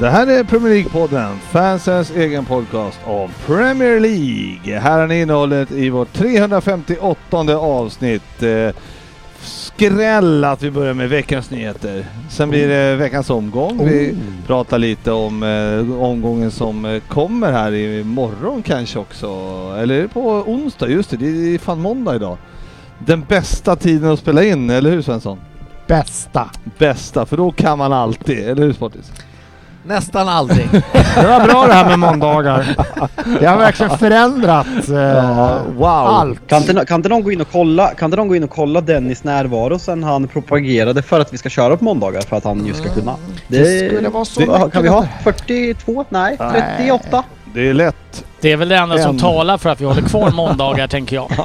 Det här är Premier League-podden, fansens egen podcast om Premier League. Här är innehållet i vårt 358 avsnitt. Eh, Skräll att vi börjar med veckans nyheter. Sen blir det veckans omgång. Vi pratar lite om eh, omgången som eh, kommer här i morgon kanske också. Eller på onsdag, just det. Det är fan måndag idag. Den bästa tiden att spela in, eller hur Svensson? Bästa. Bästa, för då kan man alltid, eller hur Sportis? Nästan aldrig. Det var bra det här med måndagar. Det har verkligen förändrat eh, wow. allt. Kan inte, kan inte någon gå in och kolla, kan inte någon gå in och kolla Dennis närvaro sen han propagerade för att vi ska köra på måndagar för att han just ska kunna? Det skulle vara så det, Kan vi ha bättre. 42? Nej, 38? Det är lätt. Det är väl det enda som En. talar för att vi håller kvar måndagar, tänker jag.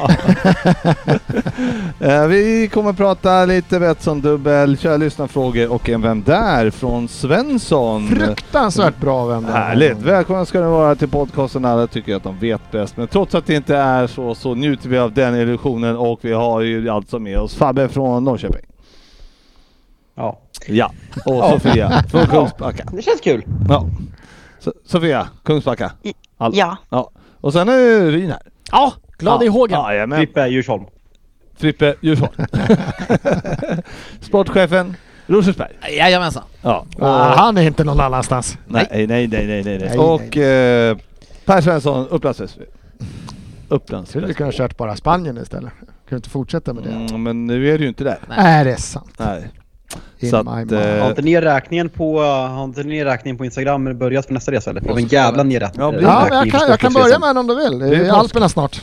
Eh, vi kommer prata lite Betsson dubbel, köra lyssnarfrågor och en Vem där? från Svensson. Fruktansvärt bra vem det är. Härligt! Välkomna ska ni vara till podcasten. Alla tycker att de vet bäst. Men trots att det inte är så, så njuter vi av den illusionen och vi har ju alltså med oss Fabbe från Norrköping. Ja. Ja, och. Sofia från Kungsbacka. Det känns kul. Ja. So- Sofia, Kungsbacka. All- Ja, ja. Och sen är Ryn här. Ja, glad i hågen. Ja. Frippe Djursholm. Frippe Djursholm. Sportchefen Rosersberg. Jajamensan. Ja. Ah, han är inte någon annanstans. Nej, nej, nej, nej, nej, nej. Nej, Och eh, Per Svensson, Upplands Väsby. Upplands Skulle vi Väsby. kunna kört bara Spanien istället. Kan vi inte fortsätta med det? Mm, men nu är det ju inte där. Nej, det är sant. Nej. In Så att, eh, Har inte ni räkningen på, har inte ni räkningen på Instagram börjat för nästa resa eller? Var en jävla. Ja, blir det? Ja, men jag kan, jag kan börja med den om du vill. Det Det är. Alperna snart.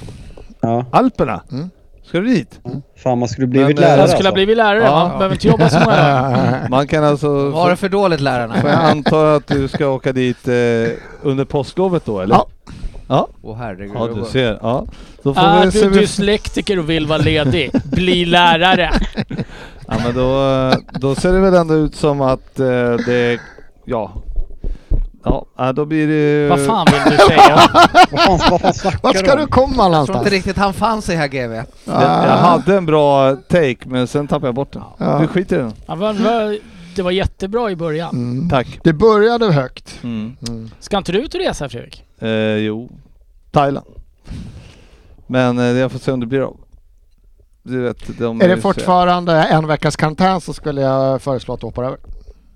Ja. Alperna? Mm. Ska du dit? Fan man skulle blivit Men, eh, lärare Jag skulle ha alltså. blivit lärare, Ja. man behöver inte jobba så många dagar. Man kan alltså... Var det för dåligt lärarna? Får jag anta att du ska åka dit eh, under påsklovet då eller? Ja. Ja, Åh herregud. ja du ser. Ja. Då får Är vi se du vi- dyslektiker och vill vara ledig, bli lärare. Ja men då, då ser det väl ändå ut som att eh, det... Ja. Ja, då blir det... Vad fan vill du säga? Vad fan, vad fan snackar Vart ska du du om? komma Jag tror någonstans? inte riktigt han fann sig här GV. Jag, jag hade en bra take men sen tappade jag bort den. Ja. Vi skiter i den. Ja, vad- vad- Det var jättebra i början. Mm. Tack. Det började högt. Mm. Mm. Ska inte du ut och resa Fredrik? Eh, jo, Thailand. Men eh, jag får se om det blir av. Du vet, de Är det så- fortfarande en veckas karantän så skulle jag föreslå att du hoppar över.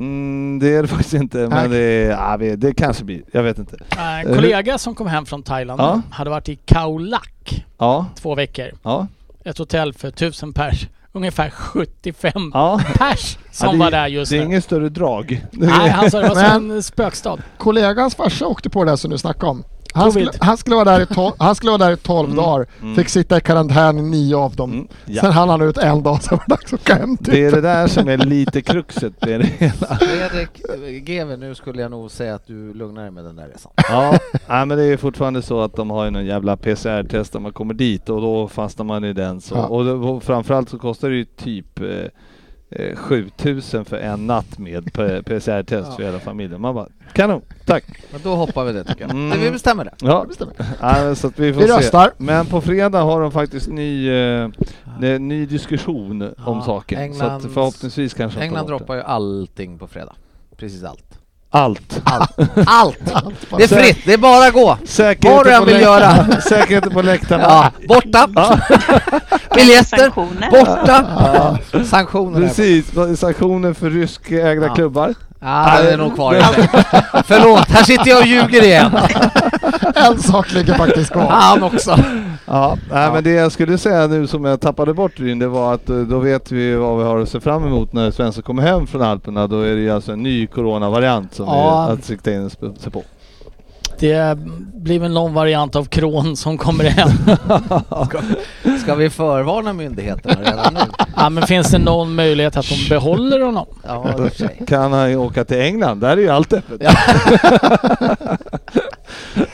Mm, det är det faktiskt inte, men det, är, ja, vi- det kanske blir. Jag vet inte. En kollega som kom hem från Thailand Ja. hade varit i Khao Lak Ja, två veckor. ja, Ett hotell för tusen pers. Ungefär 75 ja. pers som ja det, var där just Det är nu. inget större drag. Nej, han sa det var som en spökstad. Kollegans farsa åkte på det som du snackade om. Han skulle, han skulle vara där i, tol- han skulle vara där i 12 Mm. dagar. Mm. Fick sitta i karantän i nio av dem. Mm, ja. Sen hann han ut en dag, så var det dags att åka hem typ. Det är det där som är lite kruxet med det hela. Fredrik eh, GV, nu skulle jag nog säga att du lugnar dig med den där resan. Ja, nej, men det är fortfarande så att de har ju någon jävla PCR-test när man kommer dit och då fastnar man i den. Så. Ja. Och, det, och framförallt så kostar det ju typ eh, eh, 7000 för en natt med PCR-test Ja. för hela familjen. Man bara, kanon, tack. Men då hoppar vi det tycker jag. Mm. Men vi bestämmer det. Ja, bestämmer. ja, så vi får Vi se. röstar. Men på fredag har de faktiskt ny, eh, ny diskussion om Ja, saken. så Englands- att förhoppningsvis kanske England droppar ju allting på fredag. Precis allt. Allt. Allt! Allt bara. Det är fritt, det är bara att gå! Vad du än på, vill göra. säkerheten på läktarna. Ja, borta! Ja. Biljetter! sanktioner. Borta! Ja. Sanktioner. Precis, sanktioner för ryskägda Ja. klubbar. Ja, den är nog kvar. Förlåt, här sitter jag och ljuger igen. En sak ligger faktiskt kvar. Han också. Ja, nej, Ja. men det jag skulle säga nu som jag tappade bort Ryn, det var att eh, då vet vi vad vi har att se fram emot när Svensson kommer hem från Alperna. Då är det ju alltså en ny coronavariant som Ja. vi att sikta in sig på. Det blir väl någon variant av kron som kommer hem. Ska vi förvarna myndigheterna redan nu? Ja, men finns det någon möjlighet att de behåller honom? Ja. Kan han ju åka till England? Där är ju allt öppet.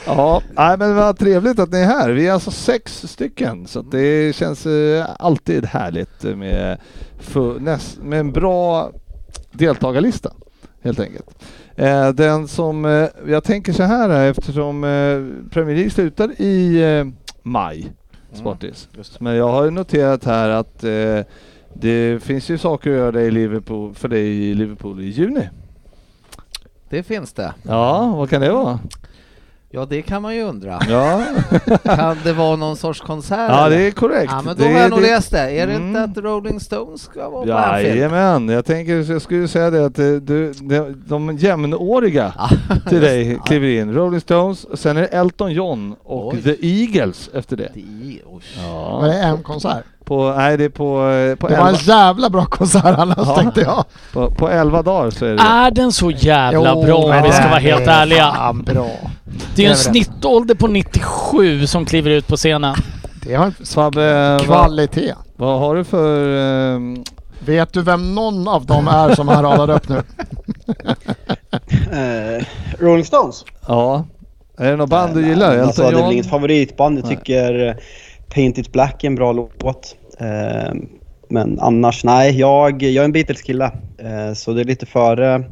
ja, nej, men vad trevligt att ni är här. Vi är alltså sex stycken så det känns eh, alltid härligt med, för, näst, med en bra deltagarlista helt enkelt. Eh, den som, eh, jag tänker så här eh, eftersom eh, Premier League slutar i eh, maj, Sportis. just Men jag har ju noterat här att eh, det finns ju saker att göra i Liverpool, för dig i Liverpool i juni. Det finns det. Ja, vad kan det vara? Ja, det kan man ju undra. Ja, Kan det vara någon sorts konsert? ja det är korrekt. Ja, men då det, har jag nog det- läst det. Är det Mm. inte att Rolling Stones ska vara på Anfield? Jajamän, jag tänker, jag skulle säga det att eh, du, de, de jämnåriga Ja, till dig kliver in. Rolling Stones, sen är det Elton John och Oj. The Eagles efter det. Det är- oj. Var det en konsert? På, nej, det är på, eh, på, Det var en elva, jävla bra konsert annars Ja. tänkte jag. på, på elva dagar så är det Är den så jävla Jo, bra om men vi ska vara helt är ärliga? Fan bra. Det är ju en snittålder på 97 som kliver ut på scenen. Det har vad, kvalitet. vad har du för... ehm, Vet du vem någon av dem är som han radar upp nu? Eh, Rolling Stones? ja, är det något band du gillar? Alltså, det är väl inget favoritband. Jag tycker Paint It Black är en bra låt. Eh, men annars, nej. Jag, jag är en Beatles-kille. Eh, så det är lite före,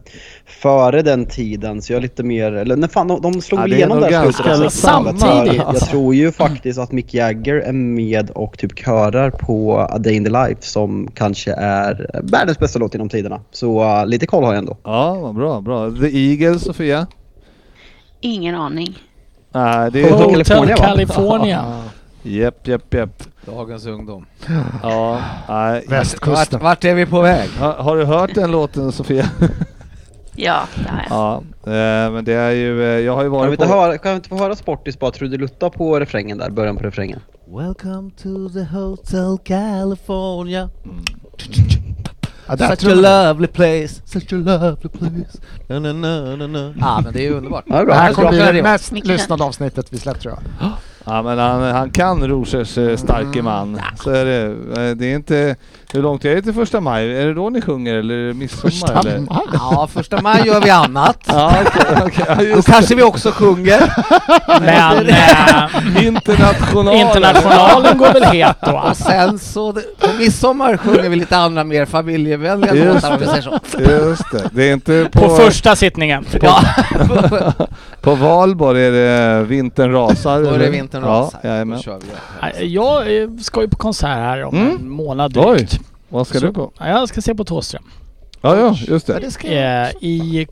före den tiden. Så jag är lite mer... Eller när fan, de, de slog Ja, igenom där ganska slutet av samma. 60-talet. Samtidigt. Jag, jag tror ju faktiskt att Mick Jagger är med och typ körar på A Day in the Life som kanske är världens bästa låt genom tiderna. Så eh, lite koll har jag ändå. Ja, vad bra, bra. The Eagles, Sofia? Ingen aning. Nej, det Hotel är... California, va? California. Japp, japp, japp. Dagens ungdom. Ja, nej. Vart, Västkusten. vart är vi på väg? Har, har du hört den låten Sofia? Ja, det har jag. ja, eh, men det är ju, eh, jag har ju Kan vi, varit inte på... höra, kan vi inte få höra Sportis bara trudelutta på refrängen där, början på refrängen? Welcome to the Hotel California Ja, där Such a lovely place, such a lovely place na, na, na, na, na. Ja men det är ju underbart. Ja, det här kommer bli det mest lyssnade avsnittet vi släppt tror jag. Ja men han, han kan Rosers eh, starke man. Så är det. Eh, Det är inte... Hur långt är det till första maj? Är det då ni sjunger eller är det midsommar Första eller? maj. Ja, första maj gör vi annat. Ja, okej, okej. Ja, Då kanske vi också sjunger. Men eh, det. Internationalen. internationalen går väl het då? Och sen så, på midsommar sjunger vi lite andra mer familjevänliga Just låtar om vi säger så. Just det. Det är inte på... På första sittningen. Ja, På valborg är det Vintern rasar. då är det vintern rasar. Ja. Då kör vi. Nej, Jag eh, ska ju på konsert här om Mm. en månad Oj. drygt. Vad ska Så- du på? Ja, Jag ska se på Thåström. Ja, ja, just Ja, det. det ska jag. Eh, I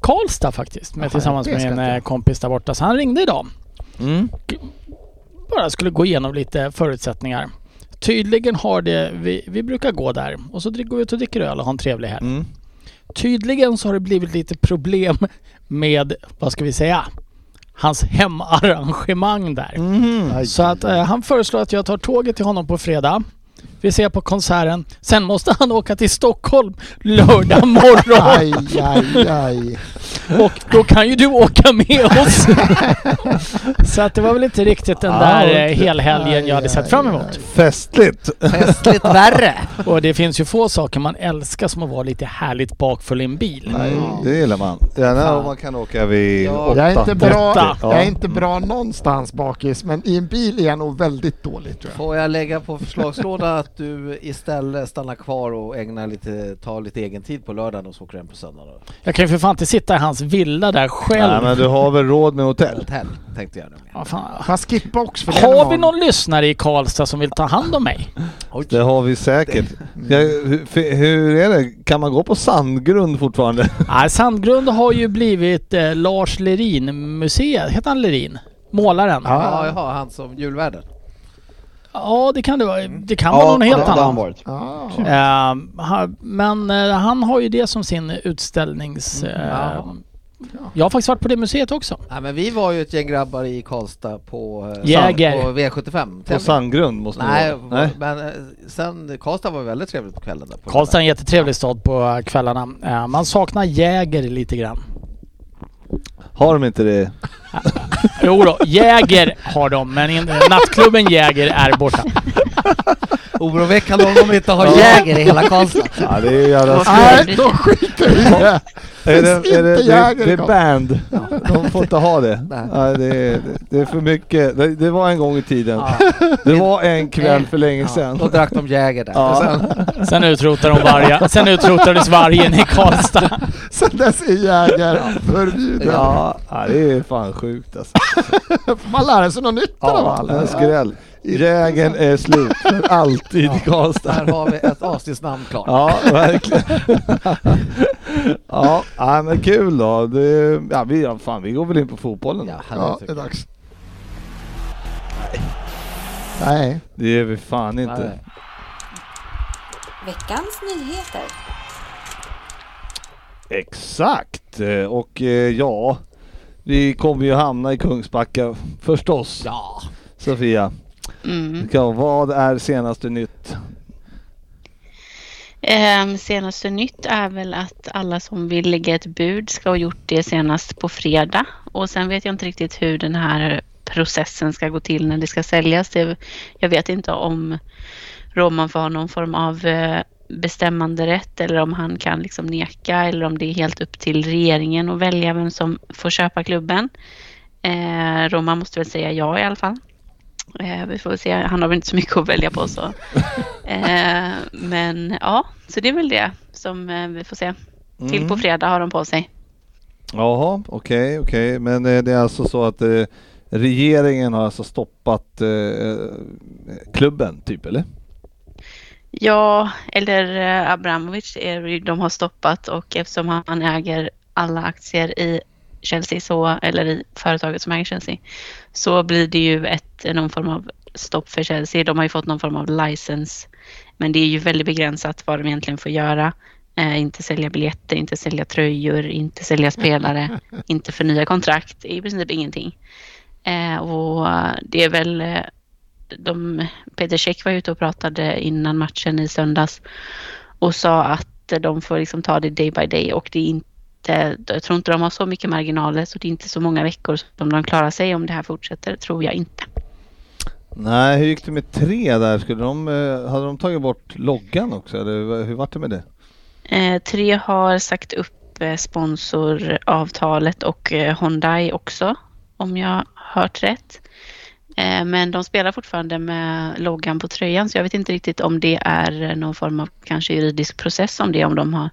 Karlstad faktiskt. Med Jaha, tillsammans det med en eh, kompis där borta. Så han ringde idag. Mm. Bara skulle gå igenom lite förutsättningar. Tydligen har det, vi, vi brukar gå där och så går vi ut och dricker öl och har en trevlig helg. Mm. Tydligen så har det blivit lite problem med, vad ska vi säga, hans hemarrangemang där. Aj, Så att eh, han föreslår att jag tar tåget till honom på fredag. Vi ser på konserten. Sen måste han åka till Stockholm lördag morgon. Aj, aj, aj. Och då kan ju du åka med oss. Så att det var väl inte riktigt den där eh, helhelgen jag hade sett fram emot. Festligt. Festligt värre. Och det finns ju få saker man älskar som att vara lite härligt bakfull i en bil. Nej, det gillar man. Gärna om man kan åka vid Ja. åtta. Jag är, inte bra, Åtta. jag är inte bra någonstans bakis, men i en bil är jag nog väldigt dålig tror jag. Får jag lägga på förslagslådan att du istället stannar kvar och ägnar lite, tar lite egen tid på lördagen och så åker du hem på söndag då? Jag kan ju för fan inte sitta i hans villa där själv. Nej, men du har väl råd med hotell? Hotell tänkte jag nu. Ja, fan. Fast skippa också för Har vi någon lyssnare i Karlstad som vill ta hand om mig? Det har vi säkert. Ja, hur, hur är det? Kan man gå på sandgrund fortfarande? Nej, Sandgrund har ju blivit eh, Lars Lerin museet. Heter han Lerin? Målaren? Ja, Ja, han som julvärden. Det kan det vara. Det kan vara någon det, helt det har han annan. varit. Ja. Eh, ha- men eh, han har ju det som sin utställnings... Mm, eh, ja. Jag har faktiskt varit på det museet också. Nej men vi var ju ett gäng grabbar i Karlstad på, eh, Jäger. på V75. På sandgrund måste det Nej, vara. Nej. men sen Karlstad var väldigt trevligt på kvällen. Där på Karlstad är en jättetrevlig stad på kvällarna. Eh, man saknar Jäger lite grann. Har de inte det? Jo då, Jäger har de, men in, nattklubben Jäger är borta. Oroväckande om de inte har Ja. Jäger i hela Karlstad. Ja, det är jävla. Nej, då skiter i det. Är det, Inte är det, det, Jäger det är band. De får inte ha det. Nej. Det, är, det är för mycket. Det, det var en gång i tiden. Det var en kväll för länge Ja, sedan. då drack de Jäger där. Ja. Sen, Sen utrotar de vargar. Sen utrotades vargen i Karlstad. Sen dess är jägare förbjuden. Ja, ja, det är fan sjukt alltså. Får man lära sig något nytt i alla Ja, fall. en skräll. Jägen är slut för alltid i Karlstad. där har vi ett avsnittsnamn klart. Ja, verkligen. ja, ja, men kul då. Det, ja, vi, ja, fan, vi går väl in på fotbollen. Ja, Ja, det är dags. Nej. Det är vi fan inte. Nej. Veckans nyheter. Exakt! Och eh, ja, vi kommer ju hamna i Kungsbacka förstås. Ja. Sofia, Mm. vad är senaste nytt? Ehm, senaste nytt är väl att alla som vill lägga ett bud ska ha gjort det senast på fredag. Och sen vet jag inte riktigt hur den här processen ska gå till när det ska säljas. Det, jag vet inte om Roman får ha någon form av eh, bestämmande rätt eller om han kan liksom neka eller om det är helt upp till regeringen att välja vem som får köpa klubben. Eh, Roman måste väl säga ja i alla fall. Eh, vi får väl se, han har väl inte så mycket att välja på så. Eh, men ja, så det är väl det som eh, vi får se. Till Mm. på fredag har de på sig. Jaha, okej, okej. Men eh, det är alltså så att eh, regeringen har alltså stoppat klubben, typ eller? Ja, eller eh, Abramovic är de har stoppat och eftersom han äger alla aktier i Chelsea så, eller i företaget som äger Chelsea, så blir det ju ett, någon form av stopp för Chelsea. De har ju fått någon form av license, men det är ju väldigt begränsat vad de egentligen får göra. Eh, inte sälja biljetter, inte sälja tröjor, inte sälja spelare, inte förnya kontrakt, i princip ingenting. Eh, och det är väl eh, de, Peter Käck var ute och pratade innan matchen i söndags och sa att de får liksom ta det day by day och det är inte, jag tror inte de har så mycket marginaler så det är inte så många veckor som de klarar sig om det här fortsätter, tror jag inte. Nej, hur gick det med tre där? Skulle de, eh, hade de tagit bort loggan också eller hur- hur var det med det? Eh, tre har sagt upp eh, sponsoravtalet och eh, Hyundai också, om jag hört rätt. Eh, men de spelar fortfarande med loggan på tröjan så jag vet inte riktigt om det är någon form av kanske juridisk process om det, om de har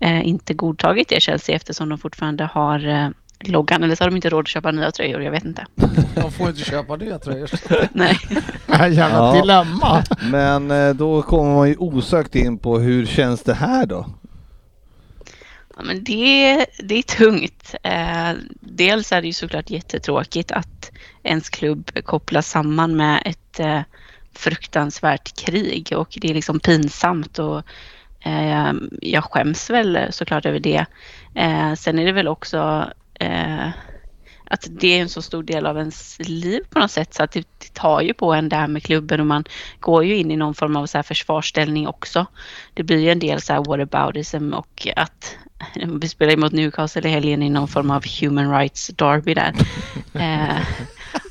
eh, inte godtagit det Chelsea eftersom de fortfarande har eh, loggan eller så har de inte råd att köpa nya tröjor, jag vet inte. De får inte köpa nya tröjor. Nej. Jävla Ja. dilemma. Men då kommer man ju osökt in på hur känns det här då? Ja, men det, det är tungt. Eh, dels är det ju såklart jättetråkigt att ens klubb kopplas samman med ett eh, fruktansvärt krig och det är liksom pinsamt och eh, jag skäms väl såklart över det. Eh, sen är det väl också eh, att det är en så stor del av ens liv på något sätt så att det, det tar ju på en det här med klubben och man går ju in i någon form av så här försvarsställning också. Det blir ju en del så här whataboutism och att vi spelar emot Newcastle i helgen i någon form av human rights derby där. eh,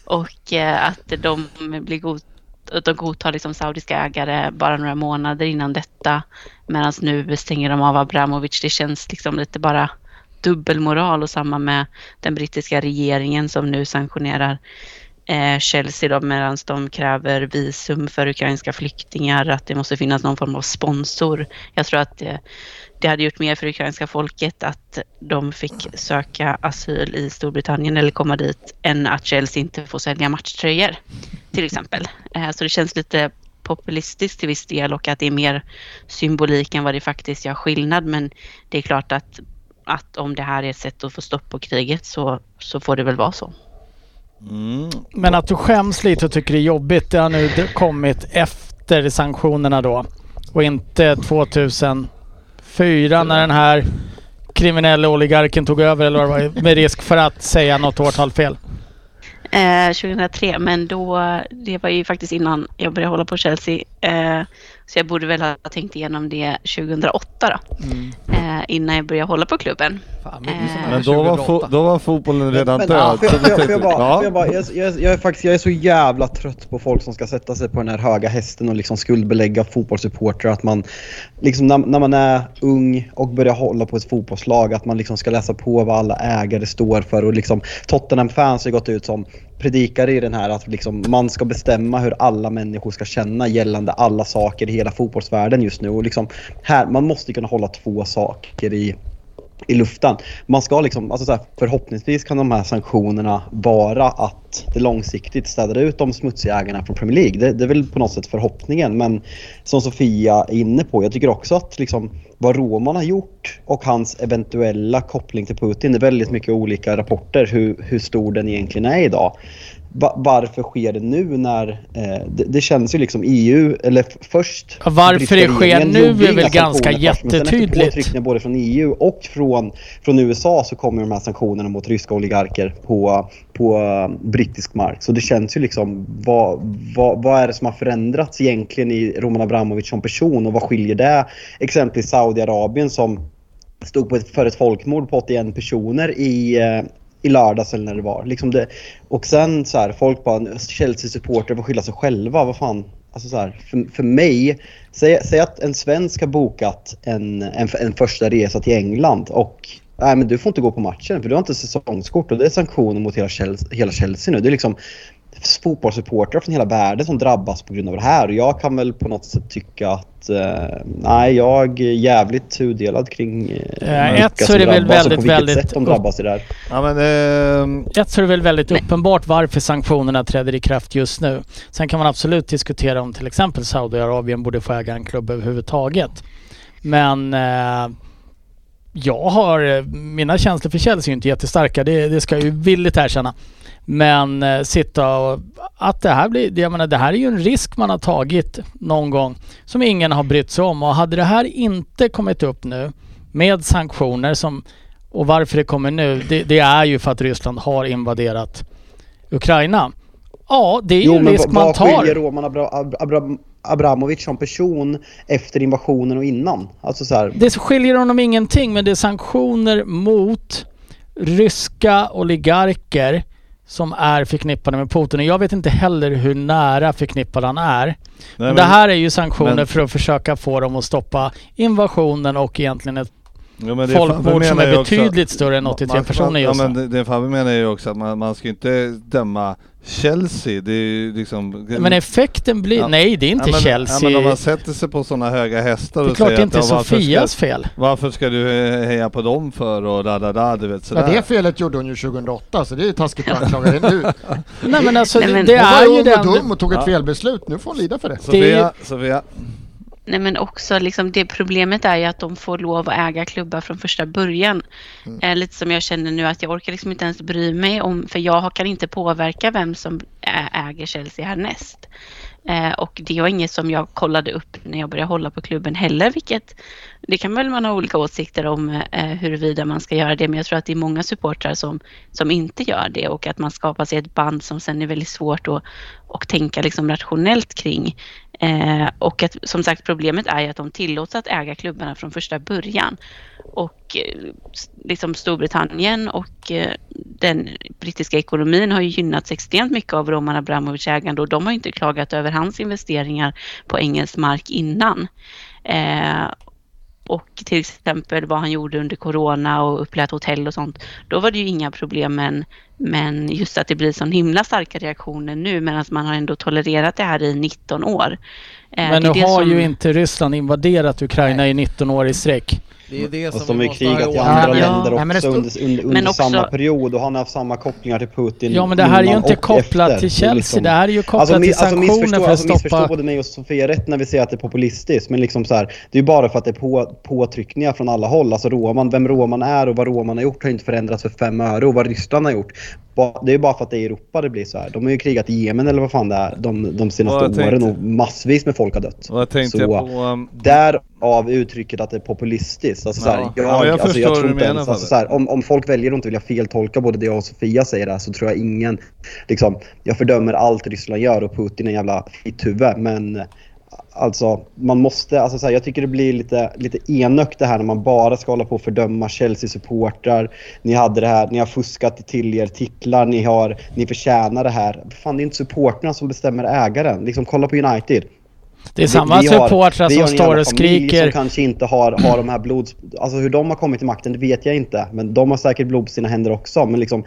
och eh, att de blir god, att de godtar liksom saudiska ägare bara några månader innan detta. Medan nu stänger de av Abramovic. Det känns liksom lite bara dubbelmoral och samma med den brittiska regeringen som nu sanktionerar Eh, Chelsea då medan de kräver visum för ukrainska flyktingar, att det måste finnas någon form av sponsor. Jag tror att det, det hade gjort mer för ukrainska folket att de fick söka asyl i Storbritannien eller komma dit än att Chelsea inte får sälja matchtröjor till exempel. Eh, så det känns lite populistiskt till viss del och att det är mer symbolik än vad det faktiskt gör skillnad. Men det är klart att, att om det här är ett sätt att få stopp på kriget så, så får det väl vara så. Mm. Men att du skäms lite och tycker det är jobbigt, det har nu kommit efter sanktionerna då. Och inte 2004 när den här kriminella oligarken tog över eller vad det var, med risk för att säga något årtal fel. Eh, 2003, men då, det var ju faktiskt innan jag började hålla på Chelsea. Eh, Så jag borde väl ha tänkt igenom det 2008 då. Eh, innan jag började hålla på klubben. Fan, mycket Eh, Men då var, 2008. fo- då var fotbollen redan Men, död. så jag, bara, ja. får jag, bara, jag, jag, jag, är faktiskt, jag är så jävla trött på folk som ska sätta sig på den här höga hästen och liksom skuldbelägga fotbollssupportrar. Att man, liksom när, när man är ung och börjar hålla på ett fotbollslag, att man liksom ska läsa på vad alla ägare står för. Och liksom, Tottenham-fans har gått ut som predikar i den här att liksom man ska bestämma hur alla människor ska känna gällande alla saker i hela fotbollsvärlden just nu. Och liksom här, man måste kunna hålla två saker i i luften. Man ska liksom, alltså så här, förhoppningsvis kan de här sanktionerna vara att det långsiktigt städar ut de smutsiga ägarna från Premier League. Det, det är väl på något sätt förhoppningen. Men som Sofia är inne på, jag tycker också att liksom, vad Roman har gjort och hans eventuella koppling till Putin, det är väldigt mycket olika rapporter hur, hur stor den egentligen är idag. Va- varför sker det nu när eh, det, det känns ju liksom EU, eller först... Ja, varför det sker nu är väl ganska först, men jättetydligt. påtryckningar både från EU och från, från USA så kommer de här sanktionerna mot ryska oligarker på, på eh, brittisk mark. Så det känns ju liksom, vad, vad, vad är det som har förändrats egentligen i Roman Abramovic som person och vad skiljer det exempelvis Saudiarabien som stod på ett, för ett folkmord på 81 personer i, eh, i lördags eller när det var. Liksom det, och sen så här, folk bara, Chelsea-supportrar får skylla sig själva, vad fan. Alltså så här, för, för mig, säg, säg att en svensk har bokat en, en, en första resa till England och Nej men du får inte gå på matchen för du har inte säsongskort och det är sanktioner mot hela Chelsea, hela Chelsea nu. Det är liksom fotbollssupportrar från hela världen som drabbas på grund av det här. Och jag kan väl på något sätt tycka att eh, nej, jag är jävligt tudelad kring eh, Eh, ett så är det väl drabbas och väldigt, på vilket väldigt sätt de drabbas i det här. Ja, men, ehm, Ett så är det väl väldigt uppenbart varför sanktionerna träder i kraft just nu. Sen kan man absolut diskutera om till exempel Saudiarabien borde få äga en klubb överhuvudtaget. Men eh, jag har, eh, mina känslor för Chelsea är ju inte jättestarka, det, det ska jag ju villigt erkänna. Men eh, sitta och, att det här blir, jag menar det här är ju en risk man har tagit någon gång som ingen har brytt sig om och hade det här inte kommit upp nu med sanktioner som och varför det kommer nu, det, det är ju för att Ryssland har invaderat Ukraina. Ja, det är ju en men risk vad- man vad tar. skiljer Roman Abra, Abra, Abramovic som person efter invasionen och innan? Alltså så här, Det skiljer honom ingenting, men det är sanktioner mot ryska oligarker som är förknippade med Putin. Och jag vet inte heller hur nära förknippad han är. nej, Men men- det här är ju sanktioner men- för att försöka få dem att stoppa invasionen och egentligen ett Ja, men det folkmord som är betydligt större än 83 man- personer just ja, men det, det Fabbe menar ju också att man, man ska inte döma Chelsea. Det är ju liksom... Men effekten blir... Ja. Nej, det är inte ja, men, Chelsea. Ja, men om man sätter sig på sådana höga hästar det är och klart säger det inte är att, Sofias ska, fel. Varför ska du heja på dem för och da da da, du vet sådär. Ja, det felet gjorde hon ju 2008 så det är ju taskigt att anklaga henne nu. Nej men alltså Nej, det, men- det Hon var är ju ju ung och den... dum och tog ett Ja. felbeslut. Nu får hon lida för det. Sofia, Sofia. Nej men också liksom det problemet är ju att de får lov att äga klubbar från första början. Eh, lite som jag känner nu att jag orkar liksom inte ens bry mig om, för jag kan inte påverka vem som äger Chelsea härnäst. Eh, och det var inget som jag kollade upp när jag började hålla på klubben heller, vilket det kan väl man ha olika åsikter om eh, huruvida man ska göra det, men jag tror att det är många supportrar som, som inte gör det och att man skapar sig ett band som sen är väldigt svårt att och tänka liksom rationellt kring. Eh, och att, som sagt problemet är ju att de tillåts att äga klubbarna från första början. Och eh, liksom Storbritannien och eh, den brittiska ekonomin har ju gynnats extremt mycket av Roman Abramovic ägande och de har ju inte klagat över hans investeringar på engelsk mark innan. Eh, och till exempel vad han gjorde under corona och upplät hotell och sånt. Då var det ju inga problem men, men just att det blir sån himla starka reaktioner nu medan man har ändå tolererat det här i 19 år. Eh, Men nu har som- ju inte Ryssland invaderat Ukraina i 19 år i sträck. Det är det som de vi har måste ju ha i krigat i andra Ja. länder Nej, det också stod- under, under, under också- samma period och han har haft samma kopplingar till Putin Ja men det här är ju inte kopplat efter. till Chelsea. liksom- Det här är ju kopplat Alltså, till alltså sanktioner missförstå, för att alltså, missförstå stoppa... både mig och Sofia rätt när vi säger att det är populistiskt. Men liksom så här, det är ju bara för att det är på, påtryckningar från alla håll. Alltså Roman, vem Roman är och vad Roman har gjort har inte förändrats för fem öre. Och vad Ryssland har gjort. Det är ju bara för att det är i Europa det blir så här. De har ju krigat i Jemen eller vad fan det är de, de senaste Ja, åren tänkte- och massvis med folk har dött. Vad tänkte Så- jag på? Um, Därav uttrycket att det är populistiskt. Alltså, så här, Ja. jag, Ja, jag alltså, förstår jag tror du inte menar, ens, alltså, Fabbe. så här, om, om folk väljer att inte vilja feltolka både det jag och Sofia säger här så tror jag ingen... Liksom, jag fördömer allt Ryssland gör och Putin är en jävla fitthuvud men Alltså, man måste, alltså så här, jag tycker det blir lite, lite enögt det här när man bara ska hålla på och fördöma Chelsea-supportrar. Ni hade det här, ni har fuskat till er titlar, ni, har, ni förtjänar det här. Fan, det är inte supportrarna som bestämmer ägaren. Liksom, kolla på United. Det är samma Vi- vi har- supportrar vi som har en står och skriker. Som kanske inte har, har de här blods... Alltså hur de har kommit till makten, det vet jag inte. Men de har säkert blod på sina händer också. Men liksom,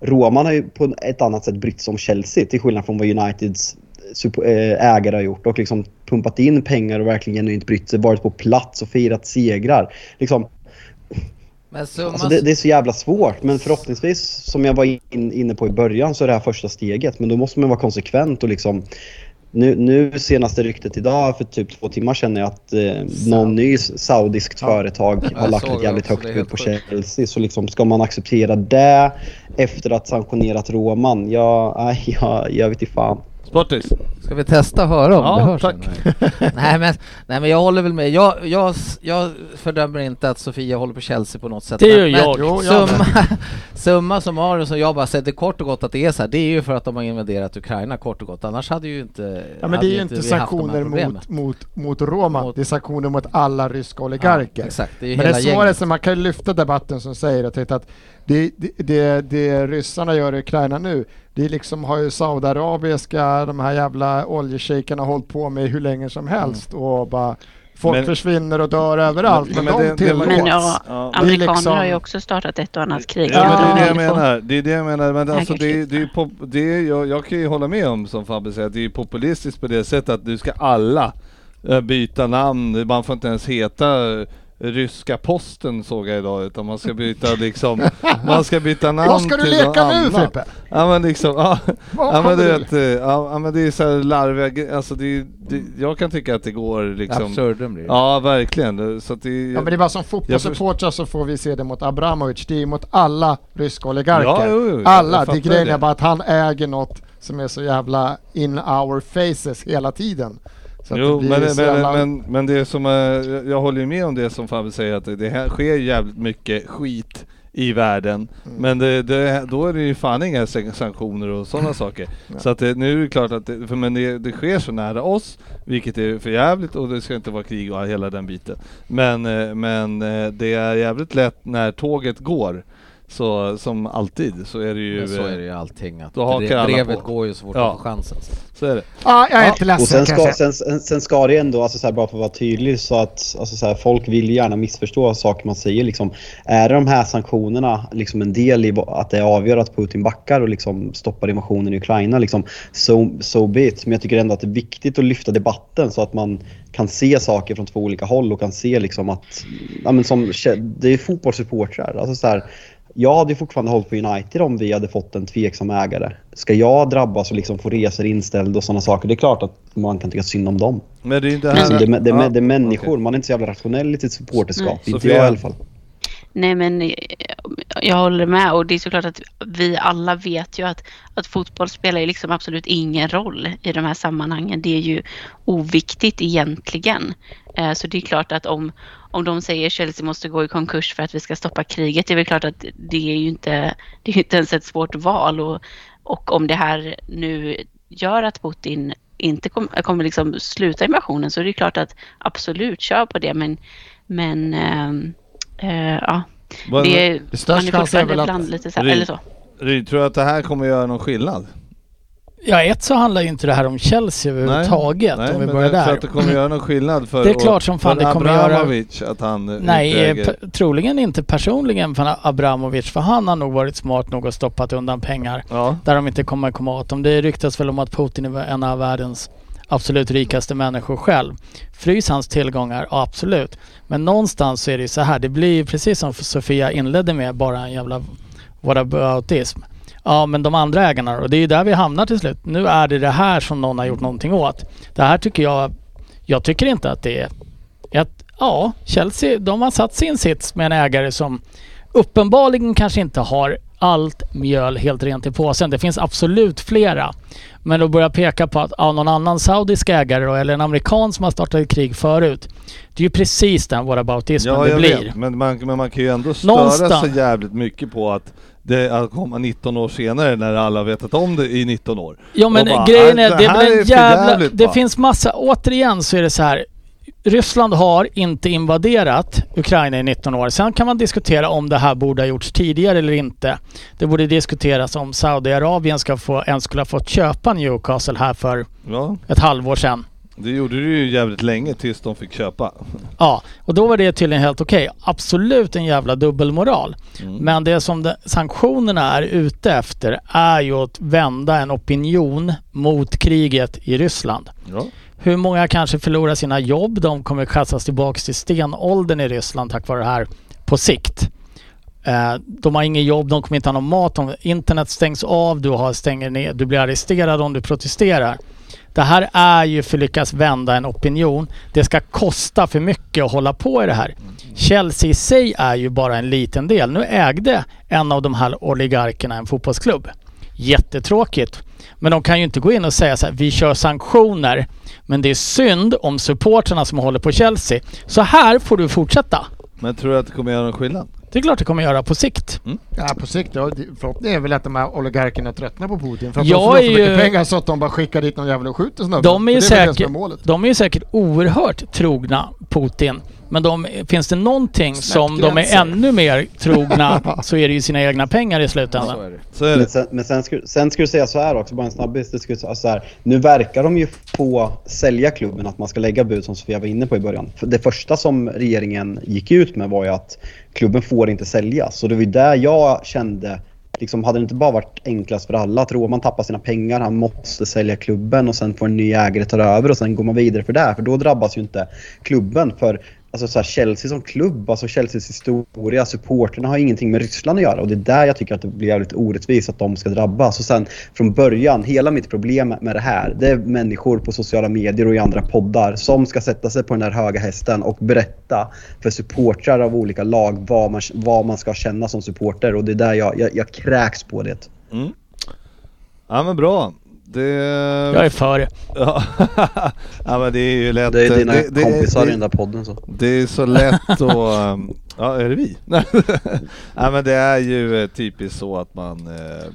Roman har ju på ett annat sätt brytt sig om Chelsea till skillnad från vad Uniteds eh, ägare har gjort. Och liksom pumpat in pengar och verkligen genuint brytt sig. Varit på plats och firat segrar. Liksom. Alltså det, det är så jävla svårt men förhoppningsvis som jag var in, inne på i början så är det här första steget men då måste man vara konsekvent och liksom nu, nu senaste ryktet idag för typ två timmar sedan är att eh, någon ny saudiskt företag har lagt ett jävligt högt bud på. Chelsea så liksom ska man acceptera det efter att sanktionerat Roman? Ja, jag, jag vet inte fan. Sportis. Ska vi testa och höra om Ja, det hörs? tack. nej, men, nej men jag håller väl med. Jag, jag, jag fördömer inte att Sofia håller på Chelsea på något sätt. Det gör men, jag. Men Jo, jag summa, summa summarum så jag bara sätter kort och gott att det är så här. Det är ju för att de har invaderat Ukraina kort och gott. Annars hade ju inte... Ja men det är ju inte sanktioner mot, mot, mot Roma, Mot- det är sanktioner mot alla ryska oligarker. Ja, exakt, det är ju Men det hela är svårare, gänget. så man kan ju lyfta debatten som säger att, att det, det, det, det ryssarna gör i Ukraina nu, det liksom har ju saudiarabiska, de här jävla oljeshejkerna hållit på med hur länge som helst och bara folk Men- försvinner och dör överallt. Men, men de det- det- tillåts. Men ja, Ja. Amerikaner liksom- har ju också startat ett och annat krig. Ja, men det är det jag menar. Det är det jag menar. Men alltså det, det är pop, det är, jag, jag kan ju hålla med om som Fabbe säger, att det är populistiskt på det sättet att du ska alla eh, byta namn. Man får inte ens heta Ryska posten såg jag idag utan man ska byta liksom, man ska byta namn Vad ska du till leka nu. Frippe? Ja men liksom, ja, ja men du vet, eh, ja, men det är så här larviga alltså det, det, jag kan tycka att det går liksom Absurdum blir det. Ja verkligen, så att det Ja men det är bara som fotbollssupportrar så får vi se det mot Abramovic, det är mot alla ryska oligarker. Ja, jo, jo, alla, det grejen är bara att han äger något som är så jävla in our faces hela tiden. Jo, det men, men, jävla- men, men det som, jag- håller ju med om det som Fabbe säger att det, här sker jävligt mycket skit i världen. Mm. Men det, det, då är det ju fan inga san- sanktioner och sådana saker. Så att det, nu är det klart att det, för men det, det sker så nära oss, vilket är för jävligt och det ska inte vara krig och hela den biten. Men, eh, men eh, det är jävligt lätt när tåget går, så som alltid så är det ju... Men så är det eh, ju allting. Att Då hakar på. går ju så fort Ja. man får chansen. Så är det. Ja, jag är Ja, inte ledsen Och sen ska, sen, sen ska det ändå, alltså så här, bara för att vara tydlig, så att alltså så här, folk vill gärna missförstå saker man säger. Liksom, är de här sanktionerna liksom en del i att det avgör att Putin backar och liksom stoppar invasionen i Ukraina? Liksom, so, so be it. Men jag tycker ändå att det är viktigt att lyfta debatten så att man kan se saker från två olika håll och kan se liksom att, ja, men som, det är fotbollssupportrar. Alltså så här, jag hade ju fortfarande hållit på United om vi hade fått en tveksam ägare. Ska jag drabbas och liksom få resor inställda och sådana saker? Det är klart att man kan tycka synd om dem. Men det är inte här... det, är- det, är- Ja, det är människor, okej. man är inte så jävla rationell i sitt supporterskap. Nej. Inte Sofia? jag i alla fall. Nej men eh, jag håller med och det är såklart att vi alla vet ju att, att fotboll spelar ju liksom absolut ingen roll i de här sammanhangen. Det är ju oviktigt egentligen. Eh, Så det är klart att om, om de säger Chelsea måste gå i konkurs för att vi ska stoppa kriget, det är väl klart att det är ju inte, det är inte ens ett svårt val. Och, och om det här nu gör att Putin inte kom, kommer liksom sluta invasionen så är det klart att absolut kör på det. Men, men ehm, eh, ja, det det man största är chansen är fortfarande ibland lite så här, eller så. Tror du att det här kommer göra någon skillnad? Ja, ett så handlar ju inte det här om Chelsea överhuvudtaget Nej, om vi men börjar tror där. att det kommer göra någon skillnad för Det är klart som fan det kommer göra- Abramovic att han Nej, troligen inte personligen för Abramovic, för han har nog varit smart nog att stoppat undan pengar Ja, där de inte kommer komma åt dem. Det ryktas väl om att Putin är en av världens absolut rikaste människor själv. Frys hans tillgångar? Ja, absolut. Men någonstans så är det ju så här, det blir ju precis som Sofia inledde med, bara en jävla whataboutism. Ja, men de andra ägarna och det är ju där vi hamnar till slut. Nu är det det här som någon har gjort någonting åt. Det här tycker jag, jag tycker inte att det är ett, ja, Chelsea, de har satt sin sits med en ägare som uppenbarligen kanske inte har allt mjöl helt rent i påsen. Det finns absolut flera. Men att börja peka på att ja, någon annan saudisk ägare då, eller en amerikan som har startat ett krig förut. Det är ju precis den whataboutismen Ja, det blir. vet. Men man, men man kan ju ändå störa Någonstans. så jävligt mycket på att det att komma 19 år senare när alla vetat om det i 19 år. Ja men bara, grejen "Nej, är, det det är väl en jävla... Det va?" finns massa... Återigen så är det så här. Ryssland har inte invaderat Ukraina i 19 år. Sen kan man diskutera om det här borde ha gjorts tidigare eller inte. Det borde diskuteras om Saudiarabien ska få, ens skulle ha fått köpa Newcastle här för Ja, ett halvår sedan. Det gjorde det ju jävligt länge tills de fick köpa. Ja, och då var det tydligen helt okej. Absolut en jävla dubbelmoral. Mm. Men det som de, sanktionerna är ute efter är ju att vända en opinion mot kriget i Ryssland. Ja. Hur många kanske förlorar sina jobb? De kommer kastas tillbaks till stenåldern i Ryssland tack vare det här på sikt. Eh, de har inget jobb, de kommer inte ha någon mat, internet stängs av, du, har, stänger ner, du blir arresterad om du protesterar. Det här är ju för att lyckas vända en opinion. Det ska kosta för mycket att hålla på i det här. Chelsea i sig är ju bara en liten del. Nu ägde en av de här oligarkerna en fotbollsklubb. Jättetråkigt. Men de kan ju inte gå in och säga så här, vi kör sanktioner. Men det är synd om supportrarna som håller på Chelsea. Så här får du fortsätta. Men tror du att det kommer göra någon skillnad? Det är klart det kommer göra på sikt. Ja, på sikt. Ja, förhoppningen är väl att de här oligarkerna tröttnar på Putin. För att Jag de får så mycket ju- pengar så att de bara skickar dit någon jävel och skjuter snubben. De är ju säkert, är målet. de är ju säkert oerhört trogna Putin. Men de, finns det någonting som de är ännu mer trogna så är det ju sina egna pengar i Så slutändan. är det. Så är Men det. sen, men sen, skulle, sen skulle jag säga så här också, bara en snabbis. Det skulle säga så här, nu verkar de ju få sälja klubben, att man ska lägga bud som Sofia var inne på i början. För det första som regeringen gick ut med var ju att klubben får inte säljas. Så det var ju där jag kände, liksom, hade det inte bara varit enklast för alla att Roman tappar sina pengar, han måste sälja klubben och sen får en ny ägare ta över och sen går man vidare för det. För då drabbas ju inte klubben. För Alltså så här, Chelsea som klubb, alltså Chelseas historia, supporterna har ingenting med Ryssland att göra och det är där jag tycker att det blir jävligt orättvist att de ska drabbas. Och sen från början, hela mitt problem med det här, det är människor på sociala medier och i andra poddar som ska sätta sig på den där höga hästen och berätta för supportrar av olika lag vad man, vad man ska känna som supporter och det är där jag, jag, jag kräks på det. Mm. Ja men bra. Det... Jag är för det. Ja. men det är ju lätt. Det är dina det, det, kompisar i det, den där podden så. Det är så lätt att... ja, är det vi? Nej men det är ju eh, typiskt så att man... eh,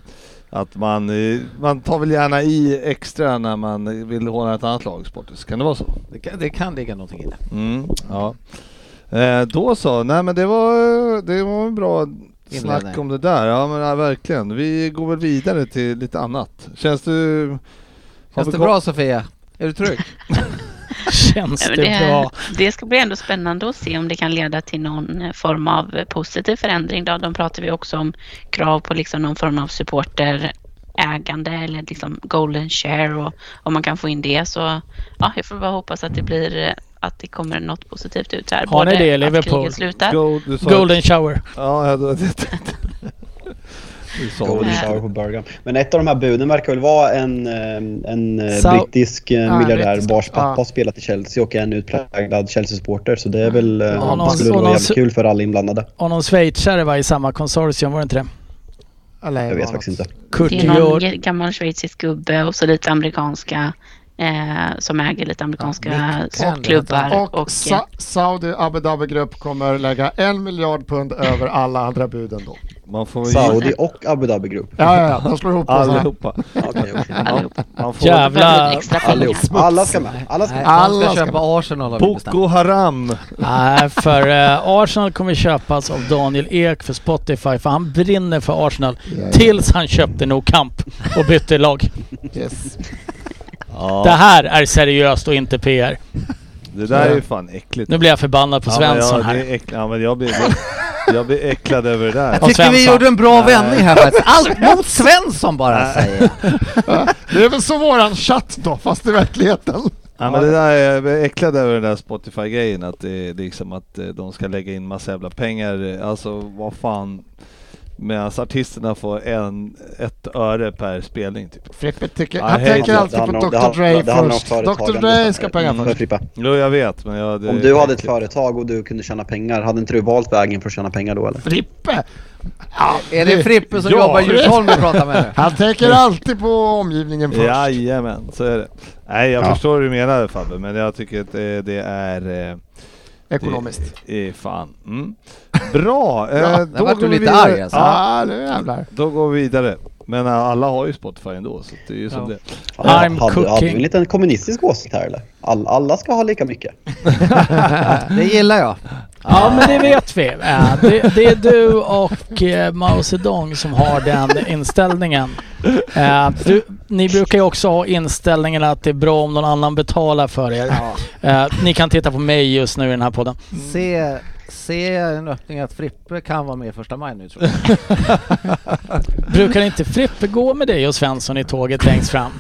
Att man, eh, man tar väl gärna i extra när man vill hålla ett annat lag sportis. Kan det vara så? Det kan, det kan ligga någonting i det. Mm, ja. Eh, då så. Nej men det var, det var en bra snack Inledning. om det där. Ja men ja, verkligen. Vi går väl vidare till lite annat. Känns det... har Känns det bra Sofia? Är du trygg? Känns det men bra? det ska bli ändå spännande att se om det kan leda till någon eh, form av eh, positiv förändring. Då. De pratar vi också om krav på liksom någon form av supporterägande eller liksom golden share och om man kan få in det så ja, jag får bara hoppas att det blir eh, att det kommer något positivt ut här. Har ni det i Liverpool? kriget slutar. Go, du sa- Golden shower. Ja, jag, sa Golden shower på burgaren. Men ett av de här buden verkar väl vara en, eh, en eh, Sau- brittisk Ja, miljardär vars pappa har spelat i Chelsea och är en utpräglad Chelsea-supporter. Så det är väl, någon- det skulle vara jävligt kul för alla inblandade. Och någon schweizare var i samma konsortium, var det inte det? Eller Jag vet något. faktiskt inte. Kurt Det är någon gammal schweizisk gubbe och så lite amerikanska eh, som äger lite amerikanska Nick Candy klubbar. heter Och, Och, Sa- Saudi Abu Dhabi Grupp kommer lägga en miljard pund över alla andra buden då. Man får Saudi och Abu Dhabi Group. Ja, ja, ja. De slår ihop allihopa. Okej, okej. allihop. Man får Jävlar. Behöver extra pengar. Allihop. Alla ska med. Alla ska med. Alla ska ska köpa Arsenal. Boko Haram. Nej, för eh, Arsenal kommer köpas av Daniel Ek för Spotify för han brinner för Arsenal Ja, ja. tills han köpte No Camp och bytte lag. Yes. Ja, Det här är seriöst och inte PR. det där är ju fan äckligt. Nu blir jag förbannad på Ja, men Svensson ja, här. det är äck, ja, men jag blir, jag, jag blir äcklad över det där. Och Tycker vi gjorde en bra Nej. vändning här faktiskt. Allt mot Svensson bara säger jag. Det är väl som våran chatt då, fast i verkligheten. Ja, men det där är, jag är äcklad över den där Spotify-grejen, att det är liksom att eh, de ska lägga in massa jävla pengar. Alltså vad fan. Medan artisterna får en, ett öre per spelning typ. Frippe tycker, han hej, tänker alltid på Dr Dre först. Dr. Dre ska ha pengar Mm. först. Jo jag vet men jag... Det, Om du hade ett företag och du kunde tjäna pengar, hade inte du valt vägen för att tjäna pengar då eller? Frippe! Ja, Är det Frippe som Ja. jobbar i Djursholm vi pratar med nu? Han tänker alltid på omgivningen först. Jajamän, så är det. Nej jag Ja. förstår vad du menar Fabbe, men jag tycker att det, det är... Eh, Ekonomiskt. det är fan. Mm. Bra! Eh, då vart går du vi lite vidare. arg, alltså. Ja, nu jävlar. då går vi vidare. Men eh, alla har ju Spotify ändå, så det är ju som Ja. det Hade, I'm hade, hade du cooking. en liten kommunistisk åsikt här eller? All, alla ska ha lika mycket. Det gillar jag. Ja men det vet vi. Det, det är du och eh, Mao Zedong som har den inställningen. Eh, du, ni brukar ju också ha inställningen att det är bra om någon annan betalar för er. Eh, ni kan titta på mig just nu i den här podden. Se, se en öppning att Frippe kan vara med första maj nu tror jag. Brukar inte Frippe gå med dig och Svensson i tåget längst fram?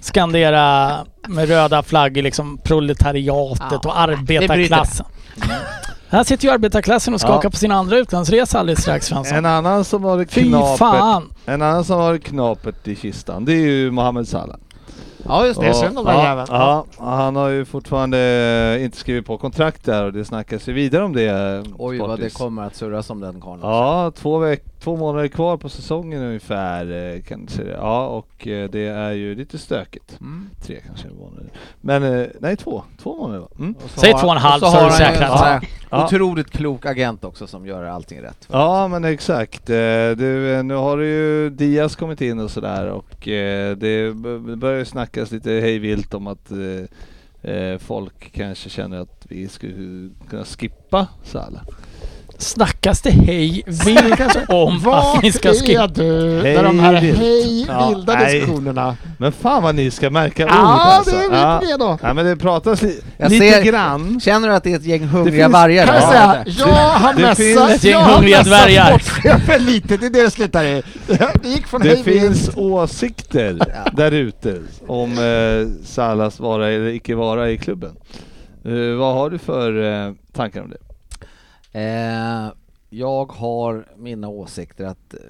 Skandera med röda flaggor liksom proletariatet Ja, och arbetarklassen. Här sitter ju arbetarklassen och skakar Ja. på sin andra utlandsresa alldeles strax Svensson. En annan som har fan! en annan som har det knapert i kistan, det är ju Mohamed Salah. Ja just Det synd om den ja, jäveln. ja, han har ju fortfarande inte skrivit på kontrakt där och det snackas ju vidare om det. Oj vad det Sportis. kommer att surras om den karln. Ja, två, veck- två månader kvar på säsongen ungefär eh, kanske. Ja, och eh, det är ju lite stökigt. Mm. Tre kanske månader. Men eh, nej, två. Två månader va? Mm. Säg har- två och en halv så har du säkrat. Ja. Otroligt klok agent också som gör allting rätt. Ja men exakt. Du, nu har det ju Diaz kommit in och sådär och det börjar ju snackas lite hejvilt om att folk kanske känner att vi skulle kunna skippa Salah. Snackas det hej vilt om att ni ska är skippa? du Hej med de här vilt. hej Ja, vilda nej. diskussionerna? Men fan vad ni ska märka ord Ja, alltså. det är vi Ja. då. Ja men det pratas li Jag lite ser- grann. Känner du att det är ett gäng hungriga finns- vargar Kan jag säga, jag har det finns messat, ett gäng jag har hungriga dvärgar. sportchefen lite, det är det det slutar i. Det gick från Det hej finns vilt. åsikter där ute om eh, Salas vara eller icke vara i klubben. Eh, vad har du för eh, tankar om det? Eh, jag har mina åsikter att eh,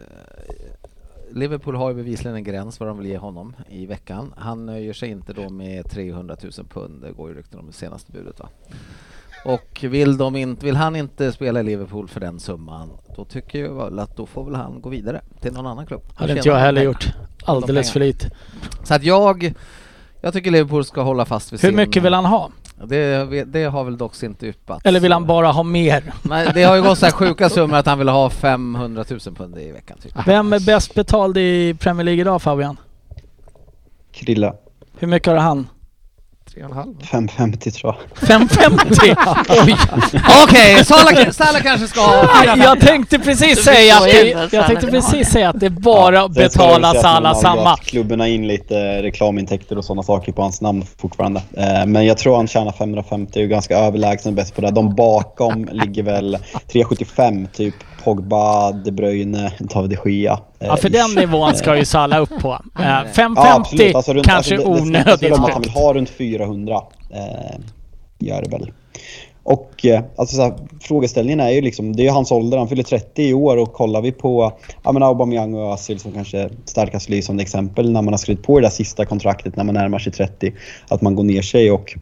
Liverpool har ju bevisligen en gräns vad de vill ge honom i veckan. Han nöjer sig inte då med 300 000 pund, det går ju rykten om det senaste budet va. Och vill, de inte, vill han inte spela i Liverpool för den summan, då tycker jag väl att då får väl han gå vidare till någon annan klubb. Hade inte jag heller gjort. Alldeles för lite. Så att jag, jag tycker Liverpool ska hålla fast vid Hur sin... mycket vill han ha? Det, det har väl dock inte yppats. Eller vill han bara ha mer? Men det har ju gått så här sjuka summor att han vill ha 500 000 pund i veckan typ. Vem är bäst betald i Premier League idag Fabian? Krille. Hur mycket har han? Tre och en halv. 550 tror jag. 550? Oj! Okej, Salah, Salah kanske ska ha Jag tänkte precis säga att det, jag tänkte precis säga att det är bara att Sen ska jag väl betala säga att Salah man har samma. lagt klubbarna in lite reklamintäkter och sådana saker på hans namn fortfarande. Eh, Men jag tror han tjänar 550 och är ganska överlägsen bäst på det. De bakom ligger väl 375 typ Pogba, De Bruyne, David de Gea. eh, Ja för den nivån ska ju Salah upp på. Eh, Ja, 550 absolut. Alltså runt- kanske alltså det- det onödigt om att han vill högt. ha runt 400. Eh, gör det väl. Och eh, alltså så här, frågeställningen är ju liksom, det är ju hans ålder, han fyller 30 i år och kollar vi på ja, men Aubameyang och Özil som kanske starkast lysande exempel när man har skrivit på det där sista kontraktet när man närmar sig 30, att man går ner sig och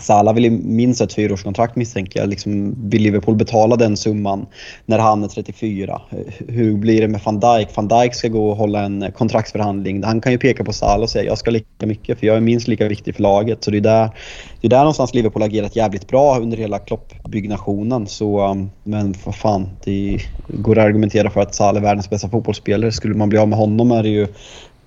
Salah vill ju minst ett fyraårskontrakt misstänker jag. Liksom, vill Liverpool betala den summan när han är 34? Hur blir det med van Dijk? Van Dijk ska gå och hålla en kontraktsförhandling. Han kan ju peka på Salah och säga jag ska lika mycket för jag är minst lika viktig för laget. Så det är där, det är där någonstans Liverpool har agerat jävligt bra under hela Klopp-byggnationen. Så, um, men vad fan, det går att argumentera för att Salah är världens bästa fotbollsspelare. Skulle man bli av med honom är det ju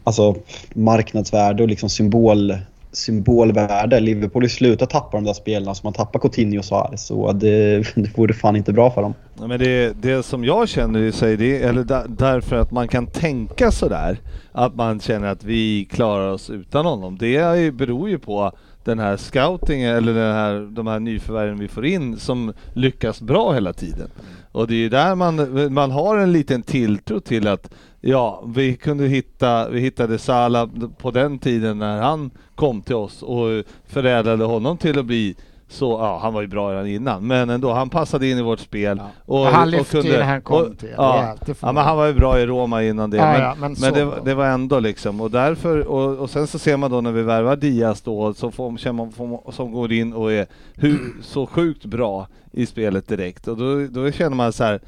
alltså, marknadsvärde och liksom symbol symbolvärde. Liverpool har ju slutat tappa de där spelarna som man tappar Coutinho och Suarez. Så det, det vore fan inte bra för dem. Ja, men det, det som jag känner i sig, det, eller där, därför att man kan tänka sådär, att man känner att vi klarar oss utan honom. Det beror ju på den här scoutingen, eller den här, de här nyförvärven vi får in som lyckas bra hela tiden. Och det är ju där man, man har en liten tilltro till att ja, vi kunde hitta, vi hittade Salah på den tiden när han kom till oss och förädlade honom till att bli så, ja han var ju bra redan innan, men ändå, han passade in i vårt spel. Ja. Och, han och lyfte ju när han kom till. Ja, ja, men han var ju bra i Roma innan det. Ja, men ja, men men det, det var ändå liksom, och därför, och, och sen så ser man då när vi värvar Diaz då, så får, känner man, får, som går in och är hur, så sjukt bra i spelet direkt. Och då, då känner man så här.